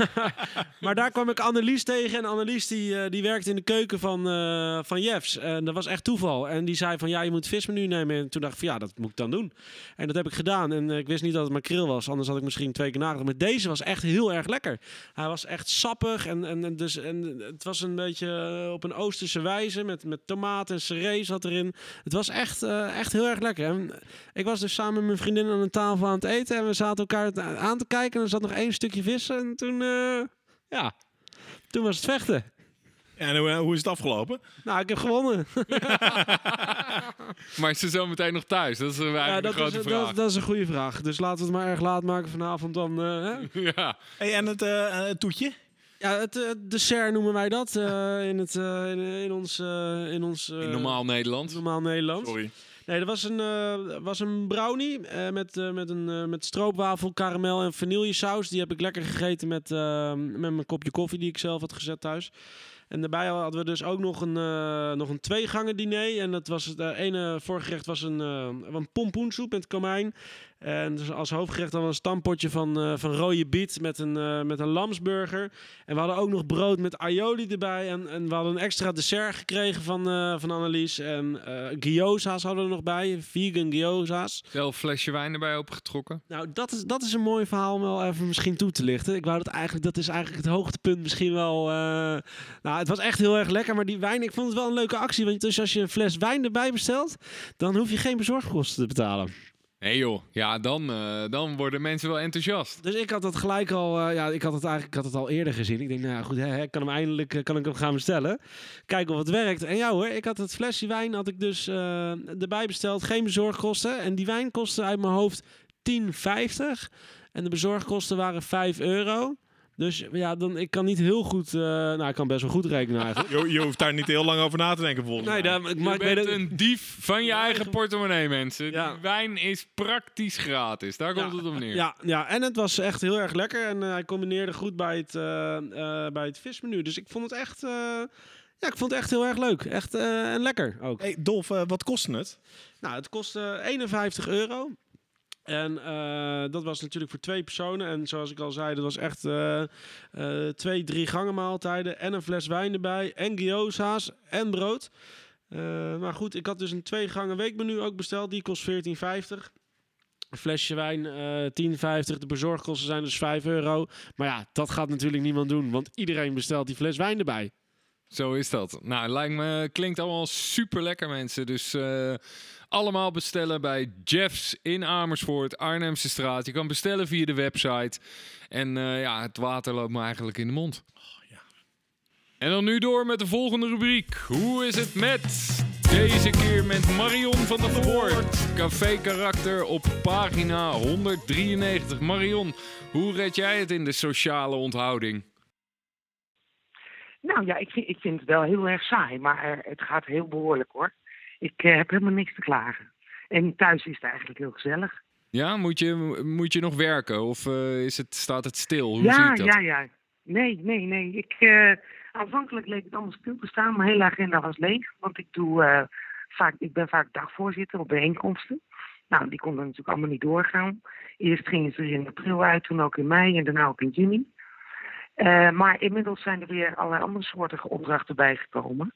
[laughs] maar, daar kwam ik Annelies tegen. En Annelies die, eh, die werkte in de keuken van, eh van Jeffs. En dat was echt toeval. En die zei van, ja, je moet het vismenu nemen. En toen dacht ik van, ja, dat moet ik dan doen. En dat heb ik gedaan. En eh, ik wist niet dat het makreel was. Anders had ik misschien twee keer nagedacht. Maar deze was echt heel erg lekker. Hij was echt sappig. En, en, en dus, en het was een beetje op een Oosterse wijze. Met, met tomaten en seree zat erin. Het was echt, echt heel erg lekker. En ik was dus samen met mijn vriendin aan een tafel aan het eten. En we zaten elkaar aan te kijken. En er zat nog één stukje vis. En toen, eh, ja, toen was het vechten. En hoe, hoe is het afgelopen? Nou, ik heb gewonnen. [laughs] Maar is ze zo meteen nog thuis? Dat is eigenlijk Ja, de dat, grote is, vraag. dat, dat is een goede vraag. Dus laten we het maar erg laat maken vanavond dan. eh, hè? [laughs] ja. Hey, en het eh, het toetje? Ja, het dessert noemen wij dat eh, in, het, eh, in, in ons, in ons eh, In normaal Nederland. normaal Nederland. Sorry. Nee, dat was een, eh, was een brownie eh, met, eh, met, een, met stroopwafel, karamel en vanillesaus. Die heb ik lekker gegeten met, eh, met mijn kopje koffie die ik zelf had gezet thuis. En daarbij hadden we dus ook nog een, nog een tweegangen diner. En dat was het ene voorgerecht was een, een pompoensoep met komijn. En dus als hoofdgerecht dan een stampotje van, eh, van rode biet met een, eh, met een lamsburger. En we hadden ook nog brood met aioli erbij. En, en we hadden een extra dessert gekregen van, eh, van Annelies. En gyoza's hadden we er nog bij. Vegan gyoza's. Zelf flesje wijn erbij opengetrokken. Nou, dat is, dat is een mooi verhaal om wel even misschien toe te lichten. Ik wou dat eigenlijk, dat is eigenlijk het hoogtepunt misschien wel. nou, het was echt heel erg lekker, maar die wijn, ik vond het wel een leuke actie. Want dus als je een fles wijn erbij bestelt, dan hoef je geen bezorgkosten te betalen. Nee joh, ja, dan, eh, dan worden mensen wel enthousiast. Dus ik had dat gelijk al, eh, ja, ik had het eigenlijk had het al eerder gezien. Ik denk, nou ja, goed, hè, kan hem eindelijk eh, kan ik hem gaan bestellen. Kijken of het werkt. En ja hoor, ik had het flesje wijn had ik dus erbij besteld. Geen bezorgkosten. En die wijn kostte uit mijn hoofd 10,50. En de bezorgkosten waren 5 euro. Dus ja, dan, ik kan niet heel goed, eh, nou ik kan best wel goed rekenen eigenlijk. [laughs] Je, je hoeft daar niet heel lang over na te denken volgens Nee, mij. daar, ik, Je maar ik weet bent het, een dief van je eigen portemonnee, mensen. Ja. Die wijn is praktisch gratis. Daar komt het op neer. Ja, ja, en het was echt heel erg lekker. En eh, hij combineerde goed bij het, eh, eh, bij het vismenu. Dus ik vond het echt... eh, Ja, ik vond het echt heel erg leuk. Echt eh, en lekker ook. Hey, Dolf, eh, wat kostte het? Nou, het kostte 51 euro. En eh, dat was natuurlijk voor twee personen. En zoals ik al zei, dat was echt eh, eh, twee, drie gangen maaltijden. En een fles wijn erbij. En gyoza's en brood. Maar goed, ik had dus een twee gangen weekmenu ook besteld. Die kost 14,50. Een flesje wijn eh 10,50. De bezorgkosten zijn dus 5 euro. Maar ja, dat gaat natuurlijk niemand doen. Want iedereen bestelt die fles wijn erbij. Zo is dat. Nou, lijkt me, klinkt allemaal super lekker, mensen. Dus allemaal bestellen bij Jeffs in Amersfoort, Arnhemse straat. Je kan bestellen via de website. En eh, ja, het water loopt me eigenlijk in de mond. ja. En dan nu door met de volgende rubriek. Hoe is het met? Deze keer met Marion van der Voort. Café Karakter op pagina 193. Marion, hoe red jij het in de sociale onthouding? Nou ja, ik vind, ik vind het wel heel erg saai, maar het gaat heel behoorlijk hoor. Ik eh, heb helemaal niks te klagen. En thuis is het eigenlijk heel gezellig. Ja, moet je, moet je nog werken of eh, is het, staat het stil? Hoe ja, zie ik dat? ja, ja. Nee, nee, nee. Ik, eh, aanvankelijk leek het allemaal stil te staan. Mijn hele agenda was leeg. Want ik, doe, vaak, ik ben vaak dagvoorzitter op bijeenkomsten. Nou, die konden natuurlijk allemaal niet doorgaan. Eerst gingen ze er in april uit, toen ook in mei en daarna ook in juni. Maar inmiddels zijn er weer allerlei andere soorten opdrachten bijgekomen.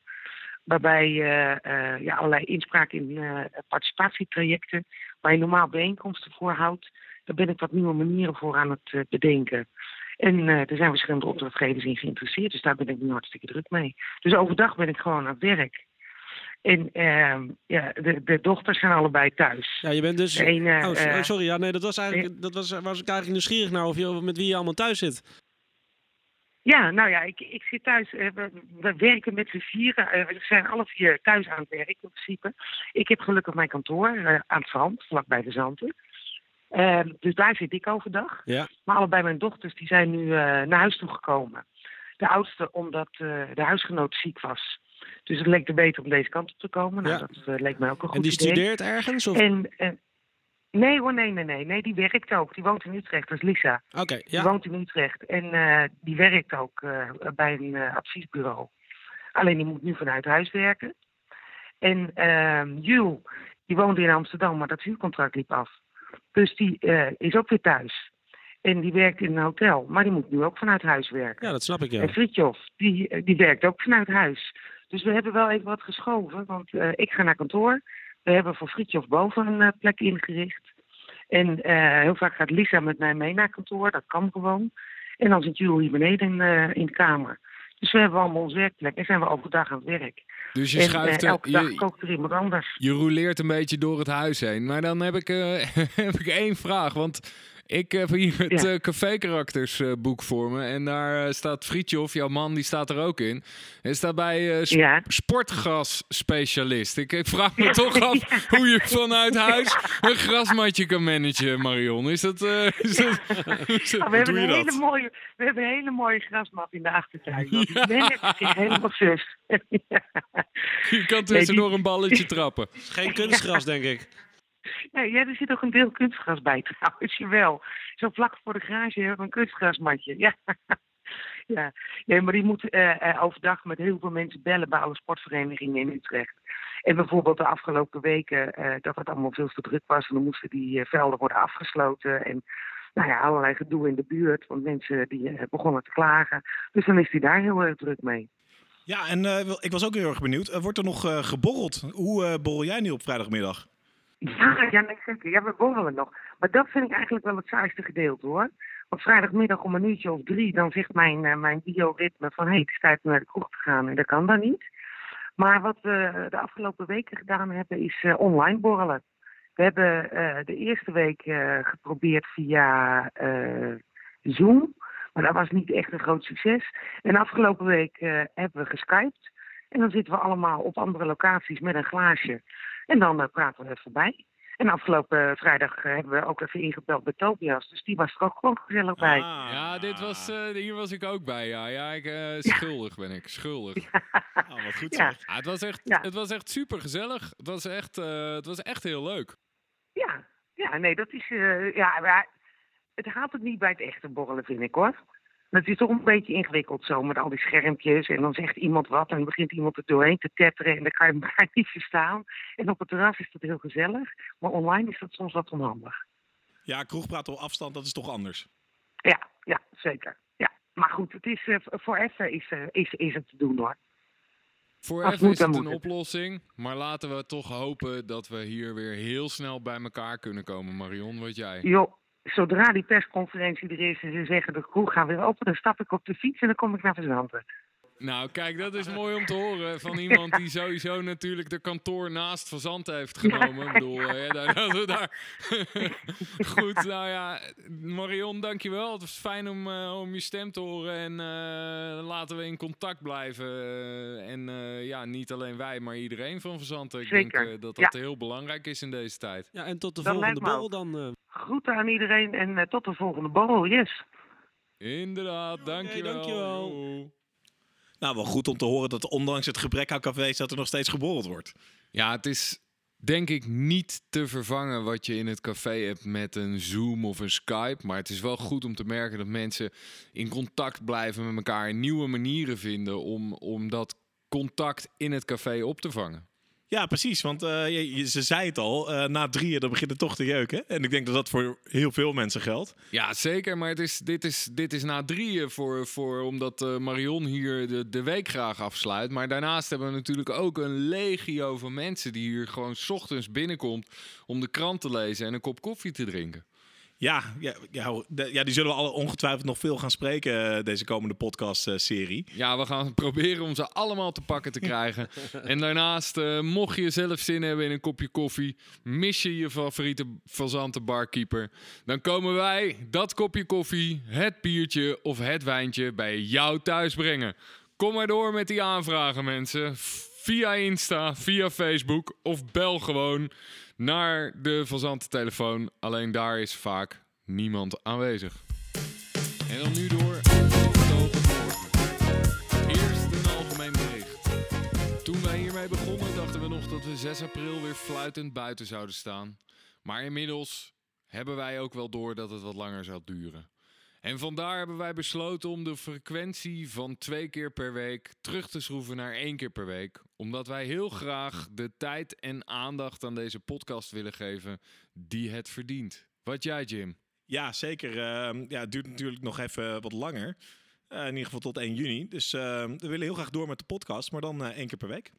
Waarbij eh, eh, ja, allerlei inspraak in eh, participatietrajecten, waar je normaal bijeenkomsten voor houdt, daar ben ik wat nieuwe manieren voor aan het bedenken. En er zijn verschillende opdrachtgevers in geïnteresseerd, dus daar ben ik nu hartstikke druk mee. Dus overdag ben ik gewoon aan het werk. En ehm, ja, de, de dochters zijn allebei thuis. Ja, je bent dus... Ene, oh, oh, sorry. Ja, nee, dat was eigenlijk... Dat was, was ik eigenlijk nieuwsgierig naar of je, met wie je allemaal thuis zit. Ja, nou ja, ik, ik zit thuis. eh, we, we werken met z'n vieren. eh, we zijn alle vier thuis aan het werk in principe. Ik heb gelukkig mijn kantoor eh, aan het zand, vlakbij de Zanten. Ehm, dus daar zit ik overdag. Ja. Maar allebei mijn dochters die zijn nu naar huis toe gekomen. De oudste omdat de huisgenoot ziek was. Dus het leek er beter om deze kant op te komen. Nou, Ja. dat leek mij ook een goed En die idee. studeert ergens? Of... En, nee hoor, nee, nee, nee, nee. Die werkt ook. Die woont in Utrecht. Dat is Lisa. Oké, Die ja. woont in Utrecht en eh, die werkt ook eh, bij een eh, adviesbureau. Alleen die moet nu vanuit huis werken. En ehm Jules, die woonde in Amsterdam, maar dat huurcontract liep af. Dus die is ook weer thuis. En die werkt in een hotel, maar die moet nu ook vanuit huis werken. Ja, dat snap ik, ja. En Fritjof, die, die werkt ook vanuit huis. Dus we hebben wel even wat geschoven, want ik ga naar kantoor. We hebben voor Fritjof boven een eh, plek ingericht. En eh, heel vaak gaat Lisa met mij mee naar kantoor, dat kan gewoon. En dan zit Jules hier beneden in, eh, in de kamer. Dus we hebben allemaal ons werkplek en zijn we overdag aan het werk. Dus je en schuift... eh, elke dag je, kookt er iemand anders. je roleert een beetje door het huis heen. Maar dan heb ik, [laughs] heb ik één vraag. Want ik heb hier het Ja. eh, Café Karakters eh, boek voor me. En daar eh, staat Frietjof, jouw man, die staat er ook in. Hij staat bij eh, sp- Ja. sportgasspecialist. Ik, ik vraag me toch af hoe je vanuit huis een grasmatje kan managen, Marion. Is dat... eh, is dat, [laughs] hoe we, hebben een hele mooie, we hebben een hele mooie grasmat in de achtertuin. Die Dennis is helemaal zus. Ja. [laughs] Je kan Nee, tussendoor die- een balletje trappen. Geen kunstgras, denk ik. [laughs] Ja, er zit ook een deel kunstgras bij [laughs] trouwens, jawel. Zo vlak voor de garage hebben een kunstgrasmatje. Ja. [laughs] ja. Nee, maar die moet eh, eh, overdag met heel veel mensen bellen bij alle sportverenigingen in Utrecht. En bijvoorbeeld de afgelopen weken eh, dat het allemaal veel te druk was. En dan moesten die velden worden afgesloten. En nou ja, allerlei gedoe in de buurt. Want mensen die begonnen te klagen. Dus dan is hij daar heel erg druk mee. Ja, en wel- ik was ook heel erg benieuwd. Wordt er nog geborreld? Hoe borrel jij nu op vrijdagmiddag? Ja, ja, nee, zeker. Ja, we borrelen nog. Maar dat vind ik eigenlijk wel het saaiste gedeelte, hoor. Want vrijdagmiddag om een uurtje of drie, dan zegt mijn, eh, mijn bioritme van... hé, het is tijd om naar de kroeg te gaan en dat kan dan niet. Maar wat we de afgelopen weken gedaan hebben, is eh, online borrelen. We hebben eh, de eerste week geprobeerd via Zoom. Maar dat was niet echt een groot succes. En afgelopen week hebben we geskyped. En dan zitten we allemaal op andere locaties met een glaasje. En dan eh, praten we er voorbij. En afgelopen vrijdag eh, hebben we ook even ingebeld bij Tobias. Dus die was er ook gewoon gezellig bij. Ja, dit was, eh, hier was ik ook bij. Ja, ja ik, eh, schuldig ben ik. Schuldig. Oh, wat goed Ja. zeg. Ja, het, was echt, Ja. het was echt super gezellig. Het was echt, eh, het was echt heel leuk. Ja, ja nee, dat is... eh, ja, maar het haalt het niet bij het echte borrelen, vind ik hoor. Het is toch een beetje ingewikkeld zo met al die schermpjes. En dan zegt iemand wat en dan begint iemand er doorheen te tetteren. En dan kan je elkaar [laughs] niet verstaan. En op het terras is dat heel gezellig. Maar online is dat soms wat onhandig. Ja, kroegpraat op afstand, dat is toch anders. Ja, ja, zeker. Ja. Maar goed, het is, eh, voor even is, eh, is, is het te doen hoor. Voor Als even moet, is het een het. oplossing. Maar laten we toch hopen dat we hier weer heel snel bij elkaar kunnen komen. Marion, wat jij? Joh, zodra die persconferentie er is en ze zeggen de kroeg gaat weer open, dan stap ik op de fiets en dan kom ik naar Verzanten. Nou, kijk, dat is mooi om te horen van iemand die sowieso natuurlijk de kantoor naast Van Zanten heeft genomen. Ik bedoel, eh, ja, daar, dat we daar... [laughs] Goed, nou ja, Marion, dankjewel. Het was fijn om, eh, om je stem te horen en eh, laten we in contact blijven. En eh, ja, niet alleen wij, maar iedereen van Zanten. Ik Zeker, denk dat dat ja. heel belangrijk is in deze tijd. Ja, en tot de Dat volgende borrel dan. eh. Groeten aan iedereen en eh, tot de volgende borrel. Yes. Inderdaad, dankjewel. dankjewel. Nou, wel goed om te horen dat ondanks het gebrek aan cafés... dat er nog steeds geborreld wordt. Ja, het is denk ik niet te vervangen wat je in het café hebt met een Zoom of een Skype. Maar het is wel goed om te merken dat mensen in contact blijven met elkaar en nieuwe manieren vinden om, om dat contact in het café op te vangen. Ja, precies. Want eh, je, ze zei het al, eh, na drieën dan begint het toch te jeuken. En ik denk dat dat voor heel veel mensen geldt. Ja, zeker. Maar het is, dit, is, dit is na drieën voor, voor, omdat eh, Marion hier de, de week graag afsluit. Maar daarnaast hebben we natuurlijk ook een legio van mensen die hier gewoon 's ochtends binnenkomt om de krant te lezen en een kop koffie te drinken. Ja, ja, ja, ja die zullen we alle ongetwijfeld nog veel gaan spreken, eh, deze komende podcast-serie. Ja, we gaan proberen om ze allemaal te pakken te [laughs] krijgen. en daarnaast, eh, mocht je zelf zin hebben in een kopje koffie, mis je je favoriete fazante barkeeper, dan komen wij dat kopje koffie, het biertje of het wijntje bij jou thuis brengen. Kom maar door met die aanvragen, mensen. Via Insta, via Facebook of bel gewoon naar de fazante telefoon. Alleen daar is vaak niemand aanwezig. En dan nu door Eerst een algemeen bericht. Toen wij hiermee begonnen dachten we nog dat we 6 april weer fluitend buiten zouden staan. Maar inmiddels hebben wij ook wel door dat het wat langer zou duren. En vandaar hebben wij besloten om de frequentie van twee keer per week terug te schroeven naar één keer per week. Omdat wij heel graag de tijd en aandacht aan deze podcast willen geven die het verdient. Wat jij, Jim? Ja, zeker. eh, ja, het duurt natuurlijk nog even wat langer. Eh, in ieder geval tot 1 juni. Dus eh, we willen heel graag door met de podcast, maar dan eh, één keer per week.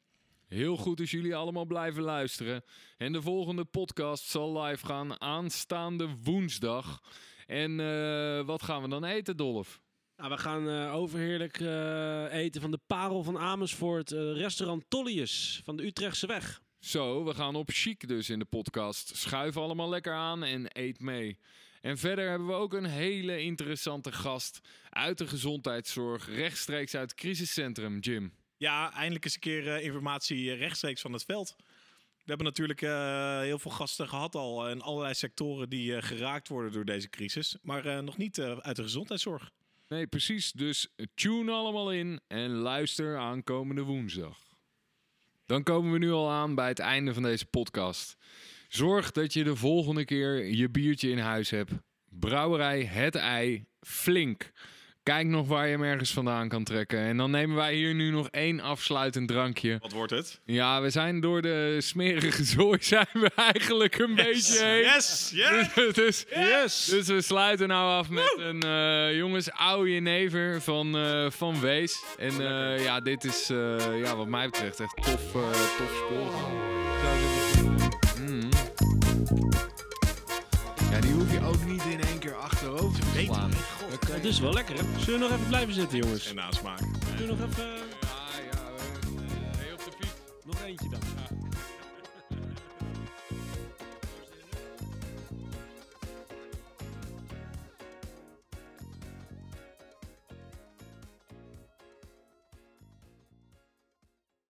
Heel goed als jullie allemaal blijven luisteren. En de volgende podcast zal live gaan aanstaande woensdag. En eh, wat gaan we dan eten, Dolf? Nou, we gaan eh, overheerlijk eh, eten van de parel van Amersfoort. eh, restaurant Tollius van de Utrechtse Weg. Zo, we gaan op chic dus in de podcast. Schuif allemaal lekker aan en eet mee. En verder hebben we ook een hele interessante gast uit de gezondheidszorg, rechtstreeks uit het crisiscentrum, Jim. Ja, eindelijk eens een keer eh, informatie rechtstreeks van het veld. We hebben natuurlijk eh, heel veel gasten gehad al in allerlei sectoren die eh, geraakt worden door deze crisis. Maar eh, nog niet uit de gezondheidszorg. Nee, precies. Dus tune allemaal in en luister aankomende woensdag. Dan komen we nu al aan bij het einde van deze podcast. Zorg dat je de volgende keer je biertje in huis hebt. Brouwerij Het Ei, flink. Kijk nog waar je hem ergens vandaan kan trekken. En dan nemen wij hier nu nog één afsluitend drankje. Wat wordt het? Ja, we zijn door de smerige zooi [laughs] zijn we eigenlijk een beetje heen. Yes! Yes! [laughs] dus, Yes! dus we sluiten nou af met een eh, jongens oude jenever van, eh, van Wees. En eh, ja, dit is ja, wat mij betreft echt tof, tof spul. Het is wel lekker, hè? Zullen we nog even blijven zitten, jongens? En nasmaak. Zullen we nog even... Ja, ja, eh, hey, op de fiets. Nog eentje dan.